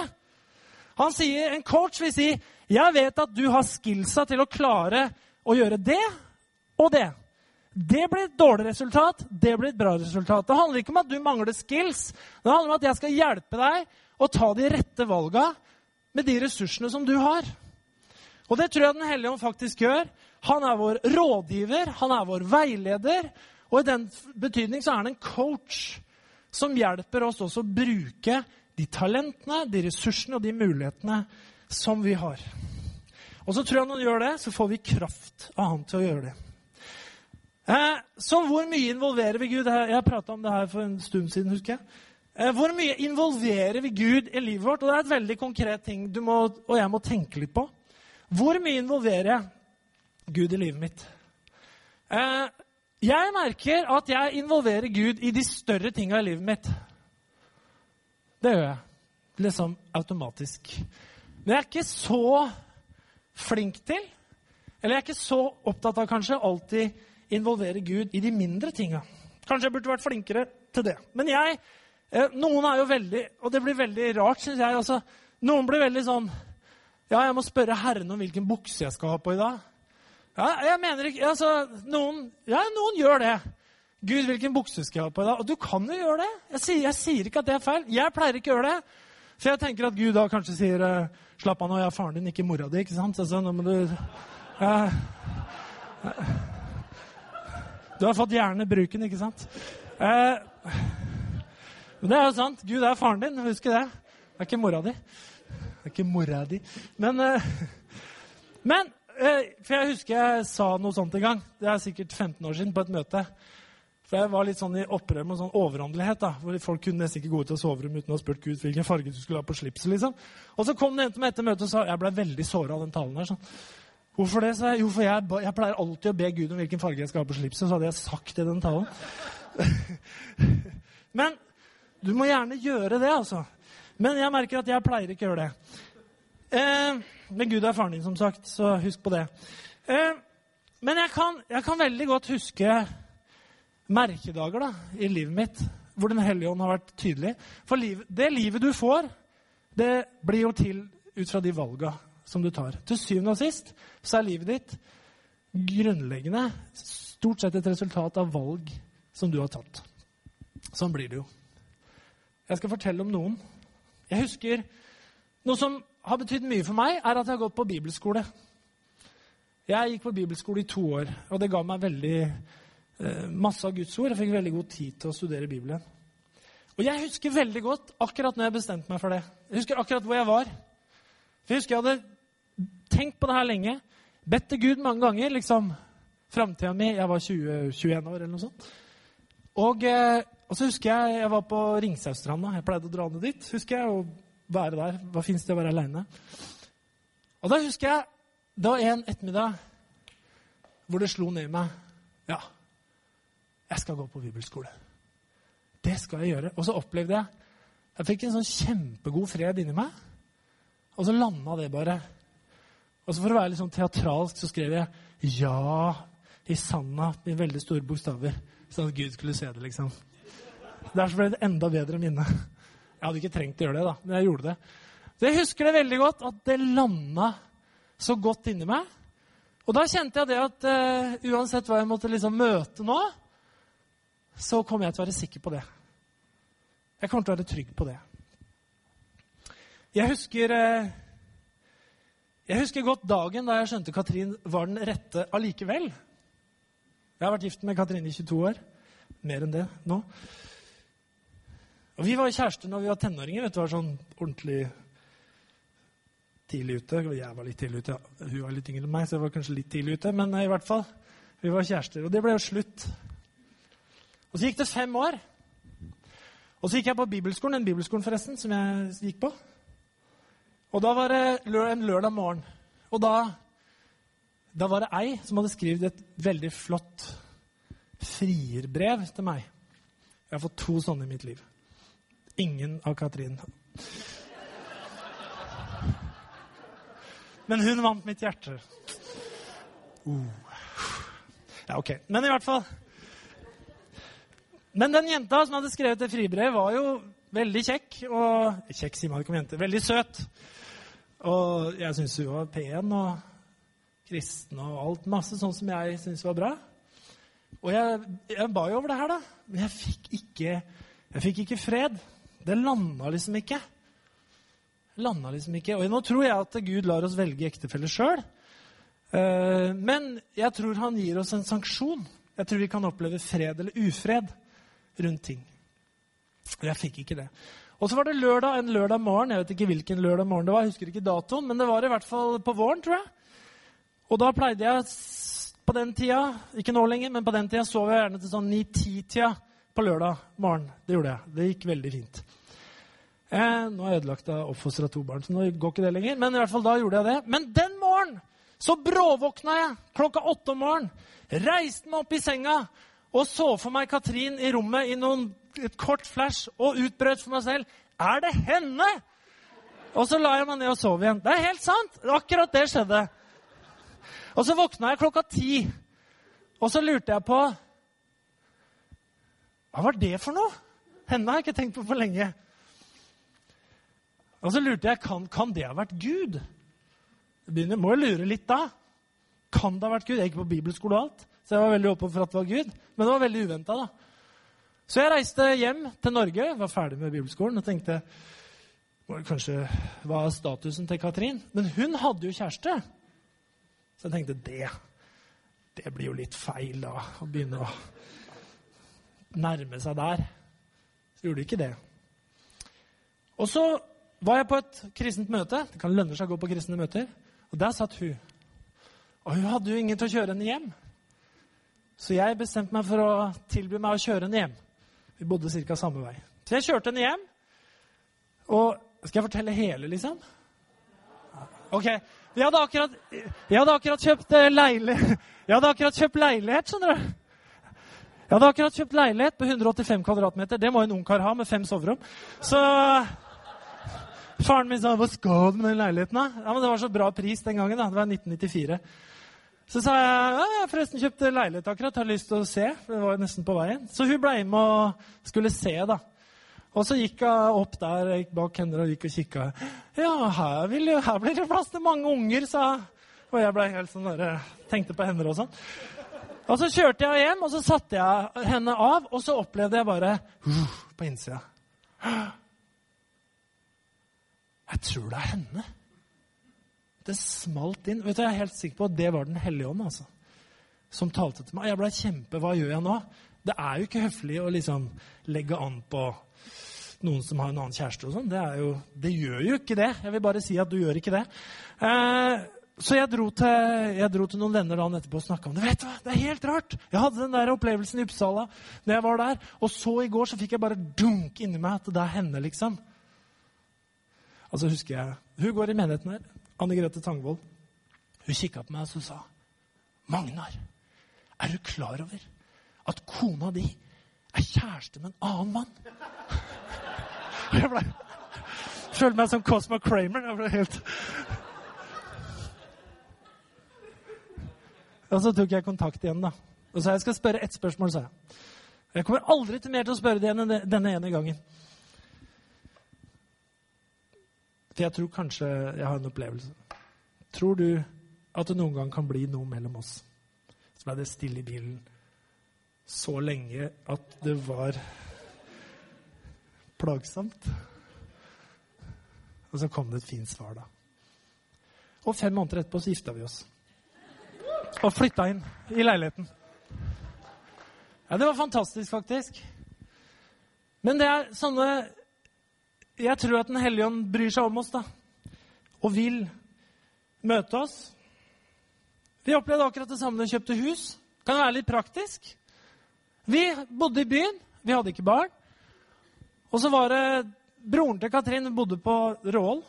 S2: Han sier, En coach vil si, 'Jeg vet at du har skillsa til å klare å gjøre det og det.' Det blir et dårlig resultat, det blir et bra resultat. Det handler ikke om at du mangler skills. Det handler om at jeg skal hjelpe deg å ta de rette valga med de ressursene som du har. Og det tror jeg Den hellige ånd faktisk gjør. Han er vår rådgiver, han er vår veileder. Og i den betydning så er han en coach som hjelper oss også å bruke de talentene, de ressursene og de mulighetene som vi har. Og så tror jeg når han gjør det, så får vi kraft av han til å gjøre det. Eh, så hvor mye involverer vi Gud? Jeg prata om det her for en stund siden. husker jeg. Eh, hvor mye involverer vi Gud i livet vårt? Og Det er et veldig konkret ting du må, og jeg må tenke litt på. Hvor mye involverer jeg Gud i livet mitt? Eh, jeg merker at jeg involverer Gud i de større tinga i livet mitt. Det gjør jeg. Liksom automatisk. Men jeg er ikke så flink til, eller jeg er ikke så opptatt av kanskje alltid involvere Gud i de mindre tinga. Kanskje jeg burde vært flinkere til det. Men jeg Noen er jo veldig Og det blir veldig rart, syns jeg. Altså, noen blir veldig sånn Ja, jeg må spørre Herren om hvilken bukse jeg skal ha på i dag. Ja, jeg mener ikke altså, noen, ja, noen gjør det. Gud, hvilken bukse skal jeg ha på i dag? Og du kan jo gjøre det. Jeg sier, jeg sier ikke at det er feil. Jeg pleier ikke å gjøre det. For jeg tenker at Gud da kanskje sier eh, Slapp av nå, jeg er faren din, ikke mora di. ikke sant? Altså, nå må du... Uh, du har fått hjernebruken, ikke sant? Eh, men det er jo sant. Gud er faren din. Husk det. Det er ikke mora di. Det er ikke mora di. Men, eh, men eh, For jeg husker jeg sa noe sånt en gang. Det er sikkert 15 år siden, på et møte. For jeg var litt sånn i opprør med sånn overåndelighet. da, hvor Folk kunne nesten ikke gå ut av soverommet uten å ha spurt Gud hvilken farge du skulle ha på slipset. liksom. Og så kom det en til meg etter møtet og sa jeg ble veldig såra av den talen her. sånn. Hvorfor det? Så jeg. Jo, for jeg, jeg, pleier alltid å be Gud om hvilken farge jeg skal ha på slipset. Så hadde jeg sagt det i den talen. Men du må gjerne gjøre det, altså. Men jeg merker at jeg pleier ikke å gjøre det. Eh, men Gud er faren din, som sagt, så husk på det. Eh, men jeg kan, jeg kan, veldig godt huske merkedager da, i livet mitt hvor Den hellige ånd har vært tydelig. For liv, det livet du får, det blir jo til ut fra de valga som du tar. Til syvende og sist så er livet ditt grunnleggende stort sett et resultat av valg som du har tatt. Sånn blir det jo. Jeg skal fortelle om noen. Jeg husker Noe som har betydd mye for meg, er at jeg har gått på bibelskole. Jeg gikk på bibelskole i to år, og det ga meg veldig eh, masse av Guds ord. Jeg fikk veldig god tid til å studere Bibelen. Og jeg husker veldig godt akkurat når jeg bestemte meg for det. Jeg husker akkurat hvor jeg var. For jeg husker jeg hadde tenkt på det her lenge. Bedt til Gud mange ganger. liksom, Framtida mi Jeg var 20-21 år eller noe sånt. Og, eh, og, så husker jeg jeg var på Ringsausstranda. Jeg pleide å dra ned dit. husker jeg, og være der. Hva fins det å være aleine? Og da husker jeg det var en ettermiddag hvor det slo ned meg Ja, jeg skal gå på bibelskole. Det skal jeg gjøre. Og så opplevde jeg Jeg fikk en sånn kjempegod fred inni meg. Og så landa det bare. Og så For å være litt sånn teatralsk så skrev jeg 'ja' i sanda med veldig store bokstaver. Sånn at Gud skulle se det, liksom. Der så ble det enda bedre minne. Jeg hadde ikke trengt å gjøre det, da, men jeg gjorde det. Så Jeg husker det veldig godt, at det landa så godt inni meg. Og da kjente jeg det at uh, uansett hva jeg måtte liksom møte nå, så kommer jeg til å være sikker på det. Jeg kommer til å være trygg på det. Jeg husker uh, jeg husker godt dagen da jeg skjønte Katrin var den rette allikevel. Jeg har vært gift med Katrin i 22 år. Mer enn det nå. Og Vi var kjærester når vi var tenåringer. vet du, var sånn ordentlig tidlig ute. Jeg var litt tidlig ute. Hun var litt yngre enn meg, så jeg var kanskje litt tidlig ute. Men i hvert fall, vi var kjærester. Og det ble jo slutt. Og så gikk det fem år. Og så gikk jeg på bibelskolen, den bibelskolen forresten, som jeg gikk på. Og da var det en lørdag morgen. Og da, da var det ei som hadde skrevet et veldig flott frierbrev til meg. Jeg har fått to sånne i mitt liv. Ingen av Katrin. Men hun vant mitt hjerte. Uh. Ja, ok. Men i hvert fall Men den jenta som hadde skrevet det fribrevet, var jo veldig kjekk. Og Kjekk sier man ikke om jenter. Veldig søt. Og jeg syns hun var pen og kristen og alt masse sånn som jeg syns var bra. Og jeg, jeg ba jo over det her, da. Men jeg fikk ikke, jeg fikk ikke fred. Det landa liksom ikke. Landa liksom ikke. Og nå tror jeg at Gud lar oss velge ektefelle sjøl. Eh, men jeg tror han gir oss en sanksjon. Jeg tror vi kan oppleve fred eller ufred rundt ting. Og jeg fikk ikke det. Og så var det lørdag, en lørdag morgen. Jeg vet ikke hvilken lørdag morgen det var. jeg husker ikke datoen, Men det var i hvert fall på våren, tror jeg. Og da pleide jeg på den tida Ikke nå lenger, men på den tida sov jeg gjerne til sånn 9-10-tida på lørdag morgen. Det gjorde jeg. Det gikk veldig fint. Eh, nå har jeg ødelagt av oppfostra to barn, så nå går ikke det lenger. Men i hvert fall da gjorde jeg det. Men den morgenen så bråvåkna jeg klokka åtte om morgenen. Reiste meg opp i senga og så for meg Katrin i rommet i noen, et kort flash og utbrøt for meg selv Er det henne? Og så la jeg meg ned og sov igjen. Det er helt sant! Akkurat det skjedde. Og så våkna jeg klokka ti, og så lurte jeg på Hva var det for noe? Henne har jeg ikke tenkt på for lenge. Og så lurte jeg kan, kan det ha vært Gud. Jeg begynner, må jo lure litt da. Kan det ha vært Gud? Jeg gikk på bibelskole og alt, så jeg var veldig åpen for at det var Gud. Men det var veldig uventa, da. Så jeg reiste hjem til Norge, var ferdig med bibelskolen og tenkte kanskje, Hva er statusen til Katrin? Men hun hadde jo kjæreste. Så jeg tenkte det, det blir jo litt feil, da. Å begynne å nærme seg der. Så gjorde de ikke det. Og så var jeg på et kristent møte. Det kan lønne seg å gå på kristne møter. Og der satt hun. Og hun hadde jo ingen til å kjøre henne hjem. Så jeg bestemte meg for å tilby meg å kjøre henne hjem. Vi bodde ca. samme vei. Så jeg kjørte henne hjem. Og skal jeg fortelle hele, liksom? Ok, jeg hadde akkurat, jeg hadde akkurat kjøpt eh, leilighet Jeg hadde akkurat kjøpt leilighet, skjønner du. Jeg hadde akkurat kjøpt leilighet på 185 kvadratmeter. Det må en ungkar ha, med fem soverom. Så faren min sa 'Hva skal du med den leiligheten?' Ja, men Det var så bra pris den gangen. da. Det var 1994. Så sa jeg ja, jeg har forresten kjøpt leilighet akkurat. Har lyst til å se. Det var nesten på veien. Så hun ble med og skulle se, da. Og så gikk jeg opp der gikk bak henne og gikk og kikka. Ja, her, vil, her blir det plass til mange unger, sa jeg. Og jeg ble helt sånn der, tenkte på henne og sånn. Og så kjørte jeg hjem, og så satte jeg henne av, og så opplevde jeg bare på innsida. Jeg tror det er henne. Det smalt inn. Vet du, Jeg er helt sikker på at det var Den hellige ånd altså, som talte til meg. Jeg ble kjempe Hva gjør jeg nå? Det er jo ikke høflig å liksom legge an på noen som har en annen kjæreste og sånn. Det, det, gjør jo ikke det. Jeg vil bare si at du gjør ikke det. Eh, så jeg dro, til, jeg dro, til, noen venner dagen etterpå og snakka om det. Vet du hva, Det er helt rart! Jeg hadde den der opplevelsen i Uppsala når jeg var der. Og så i går så fikk jeg bare dunk inni meg at det er henne, liksom. Altså husker jeg, Hun går i menigheten her. Anne Grete Tangvold. Hun kikka på meg og så sa Magnar, er du klar over at kona di er kjæreste med en annen mann? Jeg ble, følte meg som Cosma Kramer. Jeg ble helt Og så tok jeg kontakt igjen, da. Og sa jeg skal spørre ett spørsmål, sa jeg. Jeg kommer aldri til mer til å spørre det enn denne ene gangen. For jeg tror kanskje jeg har en opplevelse. Tror du at det noen gang kan bli noe mellom oss? Så ble det stille i bilen så lenge at det var plagsomt. Og så kom det et fint svar, da. Og fem måneder etterpå så gifta vi oss. Og flytta inn i leiligheten. Ja, det var fantastisk, faktisk. Men det er sånne Jeg tror at Den hellige ånd bryr seg om oss, da. Og vil møte oss. Vi opplevde akkurat det samme da vi kjøpte hus. Kan være litt praktisk. Vi bodde i byen. Vi hadde ikke barn. Og så var det broren til Katrin bodde på Rål.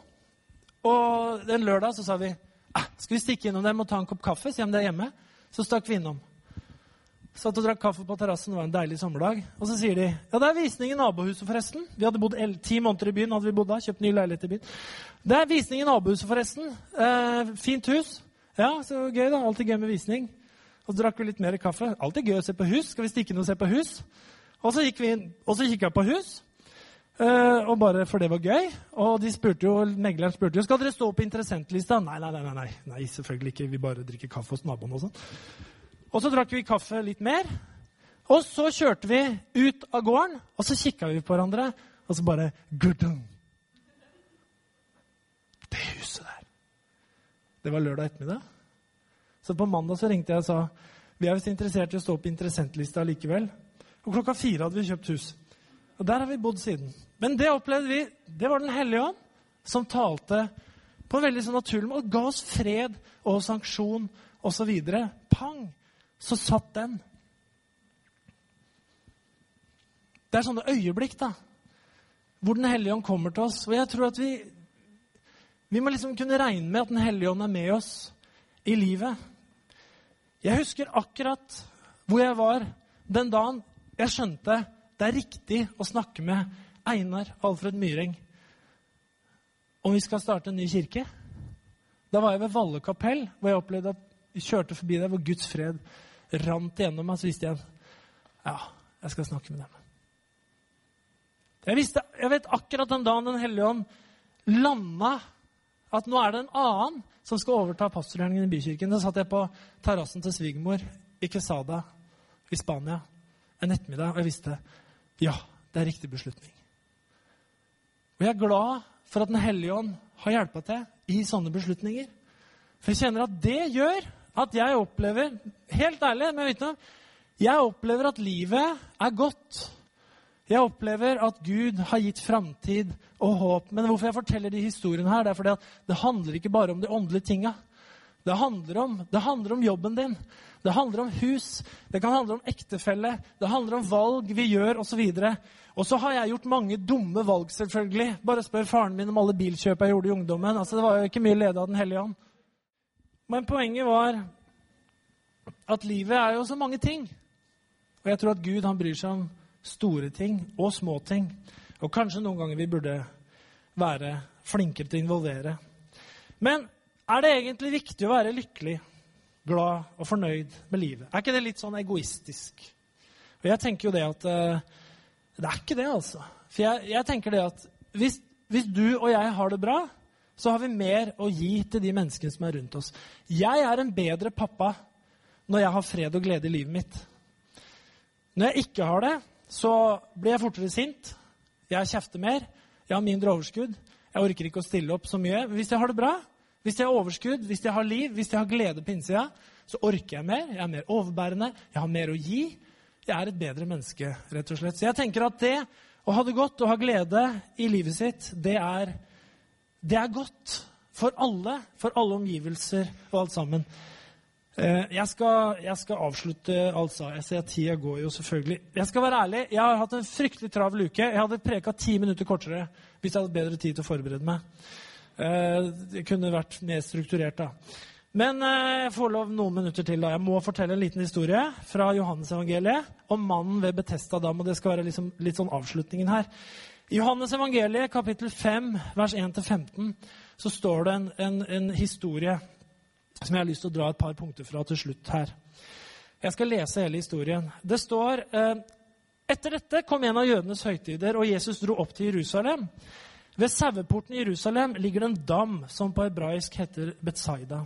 S2: Og en lørdag så sa vi ah, skal vi stikke innom dem og ta en kopp kaffe. Se om det er hjemme. Så stakk vi innom. Satt og drakk kaffe på terrassen. Det var en deilig sommerdag. Og så sier de ja, det er visning i nabohuset, forresten. Vi hadde bodd ti måneder i byen. hadde vi bodd da, kjøpt ny leilighet i byen. Det er visning i nabohuset, forresten. Eh, fint hus. Ja, så gøy, da. Alltid gøy med visning. Og så drakk vi litt mer kaffe. Alltid gøy å se på hus. Skal vi stikke inn og se på hus? Og så gikk vi inn, og så kikka på hus. Uh, og bare for det var gøy. Og de spurte jo, megleren spurte jo skal dere stå på interessentlista. Nei, nei, nei, nei, nei, selvfølgelig ikke. Vi bare drikker kaffe hos naboen og sånn. Og så drakk vi kaffe litt mer. Og så kjørte vi ut av gården, og så kikka vi på hverandre, og så bare Gudum. Det huset der. Det var lørdag ettermiddag. Så på mandag så ringte jeg og sa vi er visst interessert i å stå på interessentlista likevel. Og klokka fire hadde vi kjøpt hus. Og der har vi bodd siden. Men det opplevde vi. Det var Den hellige ånd som talte på en veldig sånn naturlig måte og ga oss fred og sanksjon osv. Pang! så satt den. Det er sånne øyeblikk da, hvor Den hellige ånd kommer til oss. Og jeg tror at vi, vi må liksom kunne regne med at Den hellige ånd er med oss i livet. Jeg husker akkurat hvor jeg var den dagen jeg skjønte det er riktig å snakke med Einar Alfred Myhreng om vi skal starte en ny kirke. Da var jeg ved Valle kapell, hvor jeg opplevde at vi kjørte forbi der hvor Guds fred rant igjennom meg, så visste jeg ja, jeg skal snakke med dem. Jeg, visste, jeg vet akkurat den dagen Den hellige ånd landa at nå er det en annen som skal overta pastorgjerningen i bykirken. Da satt jeg på terrassen til svigermor i Quesada i Spania en ettermiddag, og jeg visste ja, det er riktig beslutning. Og jeg er glad for at Den hellige ånd har hjulpet til i sånne beslutninger. For jeg kjenner at det gjør at jeg opplever Helt ærlig, med vitne, jeg opplever at livet er godt. Jeg opplever at Gud har gitt framtid og håp. Men hvorfor jeg forteller de historiene her, det er fordi at det handler ikke bare om de åndelige tinga. Det handler, om, det handler om jobben din. Det handler om hus. Det kan handle om ektefelle. Det handler om valg vi gjør, osv. Og så har jeg gjort mange dumme valg, selvfølgelig. Bare spør faren min om alle bilkjøp jeg gjorde i ungdommen. Altså, det var jo ikke mye lede av Den hellige ånd. Men poenget var at livet er jo så mange ting. Og jeg tror at Gud han bryr seg om store ting og små ting. Og kanskje noen ganger vi burde være flinkere til å involvere. Men er det egentlig viktig å være lykkelig, glad og fornøyd med livet? Er ikke det litt sånn egoistisk? Og jeg tenker jo det at uh, Det er ikke det, altså. For jeg, jeg tenker det at hvis, hvis du og jeg har det bra, så har vi mer å gi til de menneskene som er rundt oss. Jeg er en bedre pappa når jeg har fred og glede i livet mitt. Når jeg ikke har det, så blir jeg fortere sint. Jeg kjefter mer. Jeg har mindre overskudd. Jeg orker ikke å stille opp så mye. Men Hvis jeg har det bra, hvis jeg har overskudd, hvis jeg har liv, hvis jeg har glede på innsida, så orker jeg mer. Jeg er mer overbærende. Jeg har mer å gi. Jeg er et bedre menneske, rett og slett. Så jeg tenker at det å ha det godt og ha glede i livet sitt, det er det er godt for alle, for alle omgivelser og alt sammen. Eh, jeg skal, jeg skal avslutte altså. Jeg ser at tida går jo, selvfølgelig. Jeg skal være ærlig. Jeg har hatt en fryktelig travel uke. Jeg hadde preka ti minutter kortere hvis jeg hadde bedre tid til å forberede meg. Eh, det kunne vært mer strukturert, da. Men eh, jeg får lov noen minutter til. da. Jeg må fortelle en liten historie fra Johannes-evangeliet om mannen ved Betesta dam. og Det skal være liksom, litt sånn avslutningen her. I Johannes evangeliet, kapittel 5, vers 1-15, så står det en, en, en, historie som jeg har lyst til å dra et par punkter fra til slutt her. Jeg skal lese hele historien. Det står eh, Etter dette kom en av jødenes høytider, og Jesus dro opp til Jerusalem. Ved saueporten i Jerusalem ligger det en dam som på hebraisk heter Betzaida.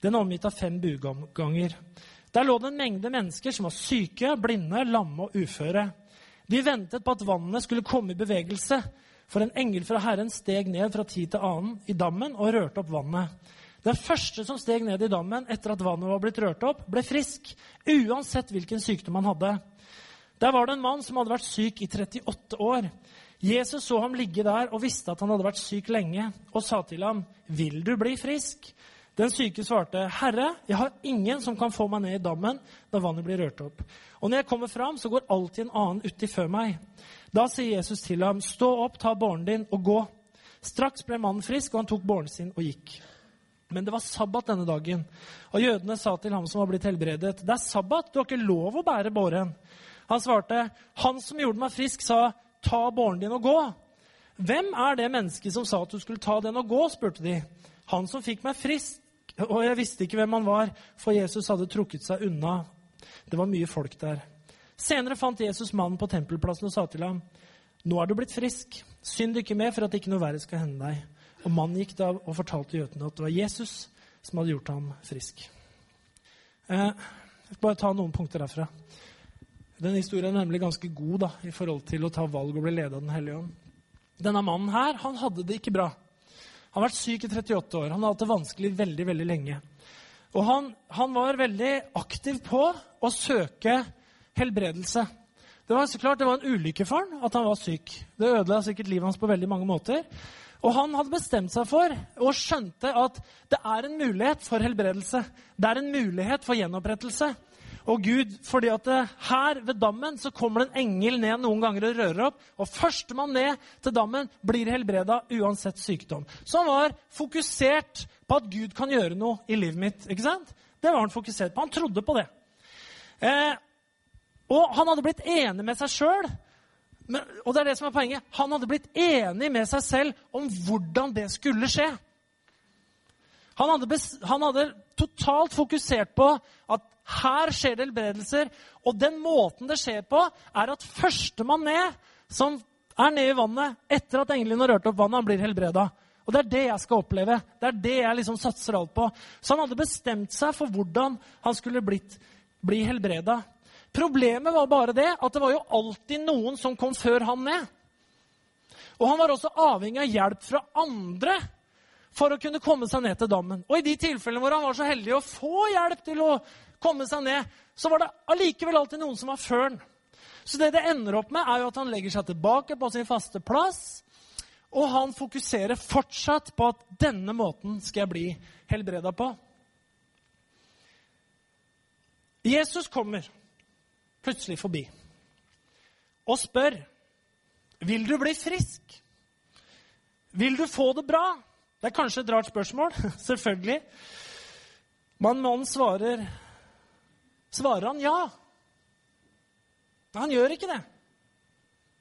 S2: Den er omgitt av fem buganger. Der lå det en mengde mennesker som var syke, blinde, lamme og uføre. De ventet på at vannet skulle komme i bevegelse, for en engel fra Herren steg ned fra tid til annen i dammen og rørte opp vannet. Den første som steg ned i dammen etter at vannet var blitt rørt opp, ble frisk, uansett hvilken sykdom han hadde. Der var det en mann som hadde vært syk i 38 år. Jesus så ham ligge der og visste at han hadde vært syk lenge, og sa til ham, 'Vil du bli frisk?' Den syke svarte, 'Herre, jeg har ingen som kan få meg ned i dammen da vannet blir rørt opp.' 'Og når jeg kommer fram, så går alltid en annen uti før meg.' Da sier Jesus til ham, 'Stå opp, ta båren din og gå.' Straks ble mannen frisk, og han tok båren sin og gikk. Men det var sabbat denne dagen, og jødene sa til ham som var blitt helbredet, 'Det er sabbat, du har ikke lov å bære båren.' Han svarte, 'Han som gjorde meg frisk, sa, ta båren din og gå.' 'Hvem er det mennesket som sa at du skulle ta den og gå?' spurte de. 'Han som fikk meg frisk.' Og jeg visste ikke hvem han var, for Jesus hadde trukket seg unna. Det var mye folk der. Senere fant Jesus mannen på tempelplassen og sa til ham, 'Nå er du blitt frisk. Synd ikke mer for at ikke noe verre skal hende deg.' Og mannen gikk da og fortalte jødene at det var Jesus som hadde gjort ham frisk. Eh, jeg skal bare ta noen punkter derfra. Den historien er nemlig ganske god da, i forhold til å ta valg og bli ledet av Den hellige ånd. Denne mannen her, han hadde det ikke bra. Han har vært syk i 38 år. Han har hatt det vanskelig veldig veldig lenge. Og han, han var veldig aktiv på å søke helbredelse. Det var så klart det var en ulykke for han at han var syk. Det ødela sikkert livet hans på veldig mange måter. Og han hadde bestemt seg for og skjønte at det er en mulighet for helbredelse. Det er en mulighet for gjenopprettelse. Og Gud, fordi at her ved dammen så kommer det en engel ned noen ganger og rører opp. Og førstemann ned til dammen blir helbreda uansett sykdom. Så han var fokusert på at Gud kan gjøre noe i livet mitt. ikke sant? Det var han fokusert på. Han trodde på det. Eh, og han hadde blitt enig med seg sjøl. Og det er det som er poenget. Han hadde blitt enig med seg selv om hvordan det skulle skje. Han hadde, han hadde, totalt fokusert på at her skjer det helbredelser. Og den måten det skjer på, er at førstemann ned, som er nede i vannet etter at englene har rørt opp vannet, han blir helbreda. Og det er det jeg skal oppleve. Det er det jeg liksom satser alt på. Så han hadde bestemt seg for hvordan han skulle blitt, bli helbreda. Problemet var bare det at det var jo alltid noen som kom før han ned. Og han var også avhengig av hjelp fra andre for å kunne komme seg ned til dammen. Og i de tilfellene hvor han var så heldig å få hjelp til å komme seg ned, så var det allikevel alltid noen som var før han. Så det det ender opp med, er jo at han legger seg tilbake på sin faste plass. Og han fokuserer fortsatt på at denne måten skal jeg bli helbreda på. Jesus kommer plutselig forbi og spør vil du bli frisk. Vil du få det bra? Det er kanskje et rart spørsmål. Selvfølgelig. Men mannen svarer Svarer han ja? Men han gjør ikke det.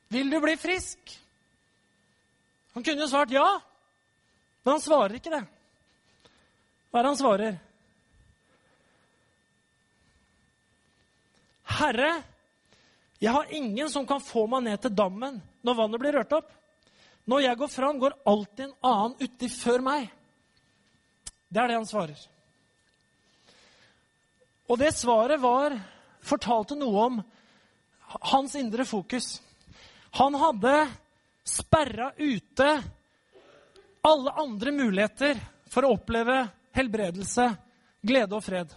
S2: Vil du bli frisk? Han kunne jo svart ja, men han svarer ikke det. Hva er det han svarer? Herre, jeg har ingen som kan få meg ned til dammen når vannet blir rørt opp. Når jeg går fram, går alltid en annen uti før meg. Det er det han svarer. Og det svaret var, fortalte noe om hans indre fokus. Han hadde sperra ute alle andre muligheter for å oppleve helbredelse, glede og fred.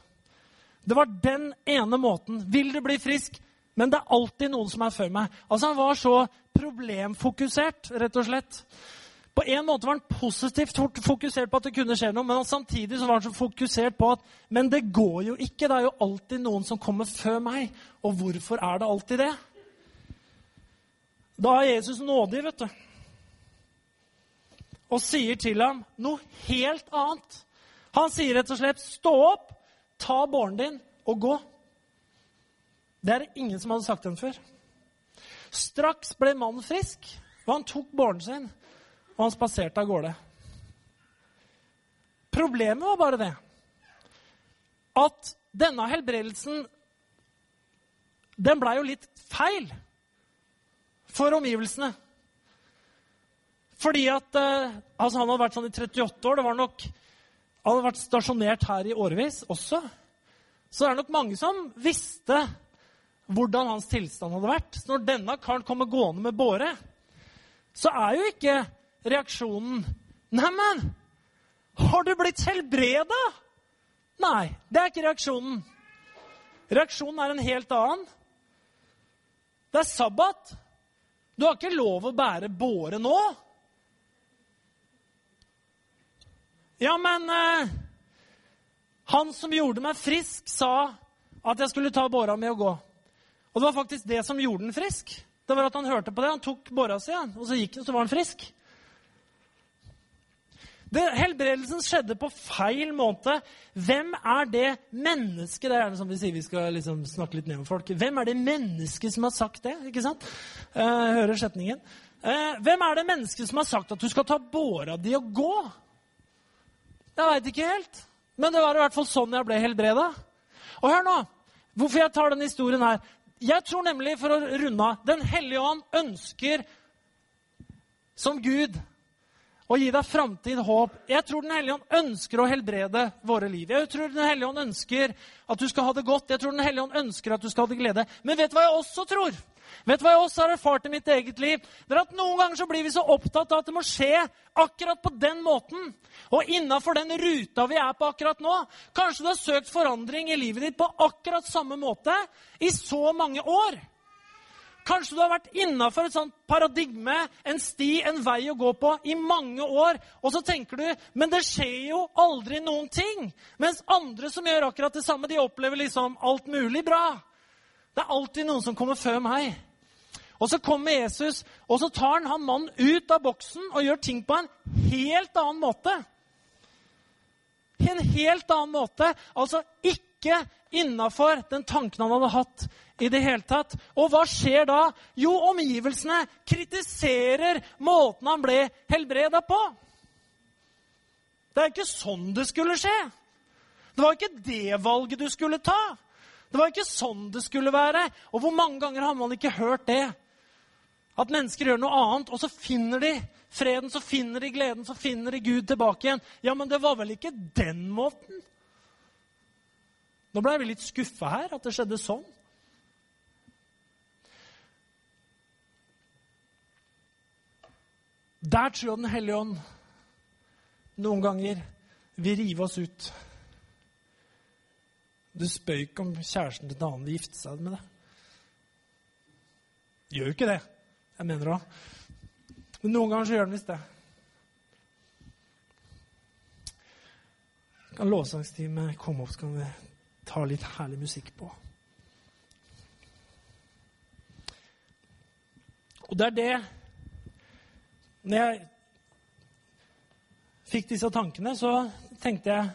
S2: Det var den ene måten. Vil du bli frisk? Men det er alltid noen som er før meg. Altså Han var så problemfokusert, rett og slett. På en måte var han positivt fokusert på at det kunne skje noe, men samtidig så var han så fokusert på at Men det går jo ikke. Det er jo alltid noen som kommer før meg. Og hvorfor er det alltid det? Da er Jesus nådig, vet du. Og sier til ham noe helt annet. Han sier rett og slett 'stå opp', Ta båren din og gå. Det er det ingen som hadde sagt den før. Straks ble mannen frisk, og han tok båren sin, og han spaserte av gårde. Problemet var bare det at denne helbredelsen den blei jo litt feil for omgivelsene. Fordi at eh, altså Han hadde vært sånn i 38 år. Det var nok han hadde vært stasjonert her i årevis også. Så det er nok mange som visste hvordan hans tilstand hadde vært. Så når denne karen kommer gående med båre, så er jo ikke reaksjonen Neimen, har du blitt helbreda? Nei, det er ikke reaksjonen. Reaksjonen er en helt annen. Det er sabbat. Du har ikke lov å bære båre nå. Ja, men eh, Han som gjorde meg frisk, sa at jeg skulle ta båra mi og gå. Og det var faktisk det som gjorde den frisk. Det var at Han hørte på det, han tok båra si, og så gikk han, så var han frisk. Det, helbredelsen skjedde på feil måte. Hvem er det mennesket Det er gjerne som vi sier vi skal liksom snakke litt ned om folk. Hvem er det mennesket som har sagt det? ikke sant? Eh, hører setningen. Eh, hvem er det mennesket som har sagt at du skal ta båra di og gå? Jeg veit ikke helt. Men det var i hvert fall sånn jeg ble helbreda. Og hør nå, hvorfor jeg tar denne historien her. Jeg tror nemlig, for å runde av Den hellige ånd ønsker som Gud og gi deg framtid, håp. Jeg tror Den hellige ånd ønsker å helbrede våre liv. Jeg tror Den hellige ånd ønsker at du skal ha det godt. Jeg tror Den hellige ånd ønsker at du skal ha det glede. Men vet du hva jeg også tror? Vet du hva jeg også har erfart i mitt eget liv? Det er at Noen ganger så blir vi så opptatt av at det må skje akkurat på den måten. Og innafor den ruta vi er på akkurat nå. Kanskje du har søkt forandring i livet ditt på akkurat samme måte i så mange år. Kanskje du har vært innafor et sånt paradigme, en sti, en vei å gå på i mange år. Og så tenker du men det skjer jo aldri noen ting. Mens andre som gjør akkurat det samme, de opplever liksom alt mulig bra. Det er alltid noen som kommer før meg. Og så kommer Jesus, og så tar han han mannen ut av boksen og gjør ting på en helt annen måte. En helt annen måte. Altså ikke innafor den tanken han hadde hatt i det hele tatt. Og hva skjer da? Jo, omgivelsene kritiserer måten han ble helbreda på. Det er ikke sånn det skulle skje. Det var ikke det valget du skulle ta. Det var ikke sånn det skulle være. Og hvor mange ganger har man ikke hørt det? At mennesker gjør noe annet, og så finner de freden, så finner de gleden, så finner de Gud tilbake igjen. Ja, men det var vel ikke den måten? Nå ble vi litt skuffa her, at det skjedde sånn. Der tror jeg Den hellige ånd noen ganger vil rive oss ut. Du spør ikke om kjæresten til en annen vil gifte seg med deg. Gjør jo ikke det. Jeg mener òg. Men noen ganger så gjør den visst det. Kan lovsangsteamet komme opp, så kan vi ta litt herlig musikk på. Og det er det når jeg fikk disse tankene, så tenkte jeg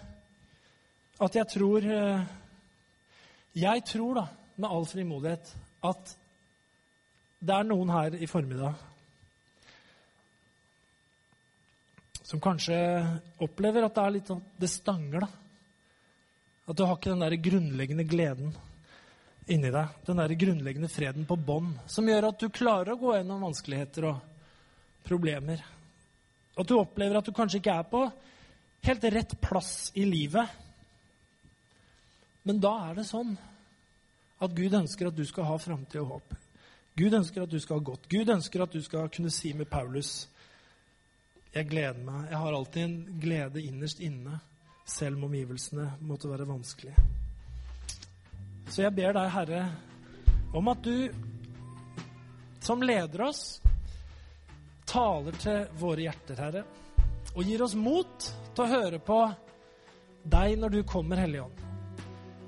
S2: at jeg tror eh, Jeg tror, da, med all frimodighet, at det er noen her i formiddag som kanskje opplever at det er litt sånn Det stanger, da. At du har ikke den der grunnleggende gleden inni deg. Den der grunnleggende freden på bånd som gjør at du klarer å gå gjennom vanskeligheter og problemer. At du opplever at du kanskje ikke er på helt rett plass i livet. Men da er det sånn at Gud ønsker at du skal ha framtid og håp. Gud ønsker at du skal ha godt. Gud ønsker at du skal kunne si med Paulus Jeg gleder meg. Jeg har alltid en glede innerst inne, selv om omgivelsene måtte være vanskelige. Så jeg ber deg, Herre, om at du som leder oss, taler til våre hjerter, Herre, og gir oss mot til å høre på deg når du kommer, Hellige Ånd.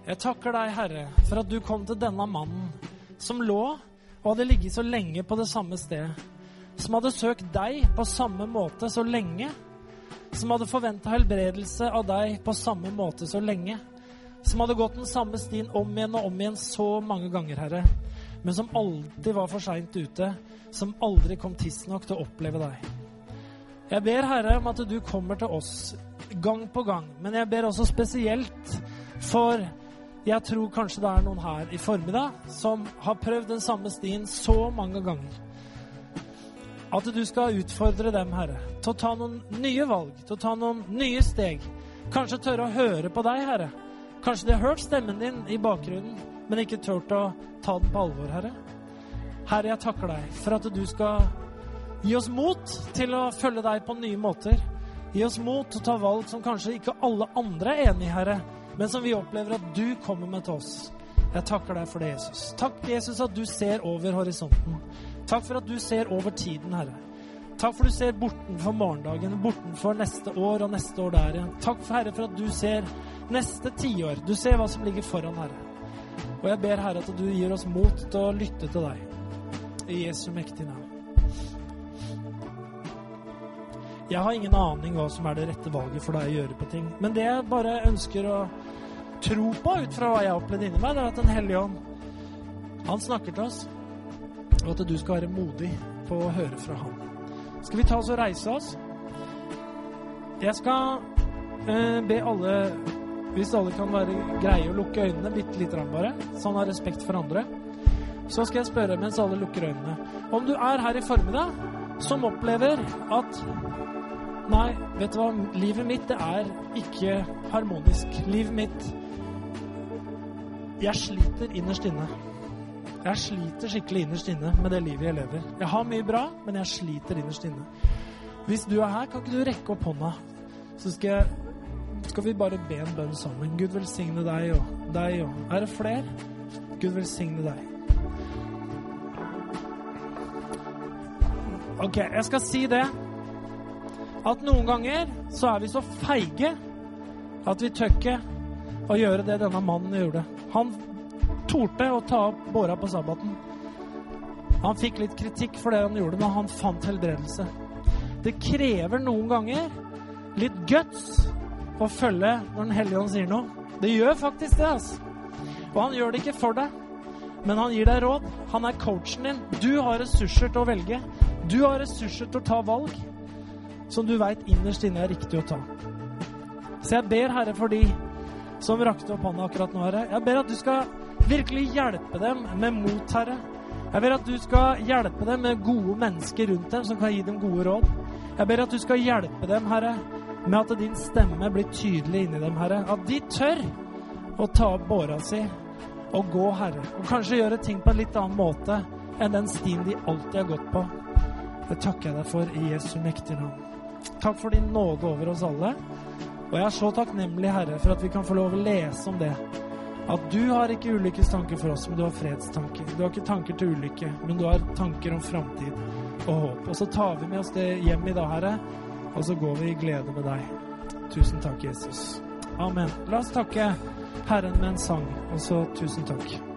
S2: Jeg takker deg, Herre, for at du kom til denne mannen som lå og hadde ligget så lenge på det samme stedet. Som hadde søkt deg på samme måte så lenge. Som hadde forventa helbredelse av deg på samme måte så lenge. Som hadde gått den samme stien om igjen og om igjen så mange ganger, Herre men som alltid var for seint ute, som aldri kom tidsnok til å oppleve deg. Jeg ber, Herre, om at du kommer til oss gang på gang, men jeg ber også spesielt for jeg tror kanskje det er noen her i formiddag som har prøvd den samme stien så mange ganger. At du skal utfordre dem, Herre, til å ta noen nye valg, til å ta noen nye steg. Kanskje tørre å høre på deg, Herre. Kanskje de har hørt stemmen din i bakgrunnen, men ikke turt å ta den på alvor, Herre. Herre, jeg takker deg for at du skal gi oss mot til å følge deg på nye måter. Gi oss mot til å ta valg som kanskje ikke alle andre er enig i, Herre, men som vi opplever at du kommer med til oss. Jeg takker deg for det, Jesus. Takk, Jesus, at du ser over horisonten. Takk for at du ser over tiden, Herre. Takk for at du ser bortenfor morgendagen, bortenfor neste år og neste år der igjen. Takk, for, Herre, for at du ser neste tiår. Du ser hva som ligger foran, Herre. Og jeg ber, Herre, at du gir oss mot til å lytte til deg. I Jesu mektige navn. Jeg har ingen aning hva som er det rette valget for deg å gjøre på ting. Men det jeg bare ønsker å tro på ut fra hva jeg har opplevd inni meg, det er at Den hellige ånd, han snakker til oss. Og at du skal være modig på å høre fra Han. Skal vi ta oss og reise oss? Jeg skal eh, be alle, hvis alle kan være greie å lukke øynene bitte lite grann bare, sånn har respekt for andre, så skal jeg spørre mens alle lukker øynene. Om du er her i formiddag som opplever at Nei, vet du hva, livet mitt det er ikke harmonisk. Livet mitt Jeg sliter innerst inne. Jeg sliter skikkelig innerst inne med det livet jeg lever. Jeg har mye bra, men jeg sliter innerst inne. Hvis du er her, kan ikke du rekke opp hånda? Så skal, jeg, skal vi bare be en bønn sammen. Gud velsigne deg og deg og Er det flere? Gud velsigne deg. OK, jeg skal si det at noen ganger så er vi så feige at vi tør ikke å gjøre det denne mannen gjorde. Han torde å ta opp båra på sabbaten. Han fikk litt kritikk for det han gjorde, men han fant helbredelse. Det krever noen ganger litt guts å følge når Den hellige ånd sier noe. Det gjør faktisk det, altså. Og han gjør det ikke for deg, men han gir deg råd. Han er coachen din. Du har ressurser til å velge. Du har ressurser til å ta valg som du veit innerst inne er riktig å ta. Så jeg ber, Herre, for de som rakte opp hånda akkurat nå, Herre. Jeg ber at du skal virkelig hjelpe dem med mot, Herre. Jeg ber at du skal hjelpe dem med gode mennesker rundt dem som kan gi dem gode råd. Jeg ber at du skal hjelpe dem, Herre, med at din stemme blir tydelig inni dem, Herre. At de tør å ta opp båra si og gå, Herre. Og kanskje gjøre ting på en litt annen måte enn den stien de alltid har gått på. Det takker jeg deg for i Jesu mektige navn. Takk for din nåde over oss alle. Og jeg er så takknemlig, Herre, for at vi kan få lov å lese om det. At du har ikke ulykkestanker for oss, men du har fredstanker. Du har ikke tanker til ulykke, men du har tanker om framtid og håp. Og så tar vi med oss det hjem i dag, Herre, og så går vi i glede med deg. Tusen takk, Jesus. Amen. La oss takke Herren med en sang, og så tusen takk.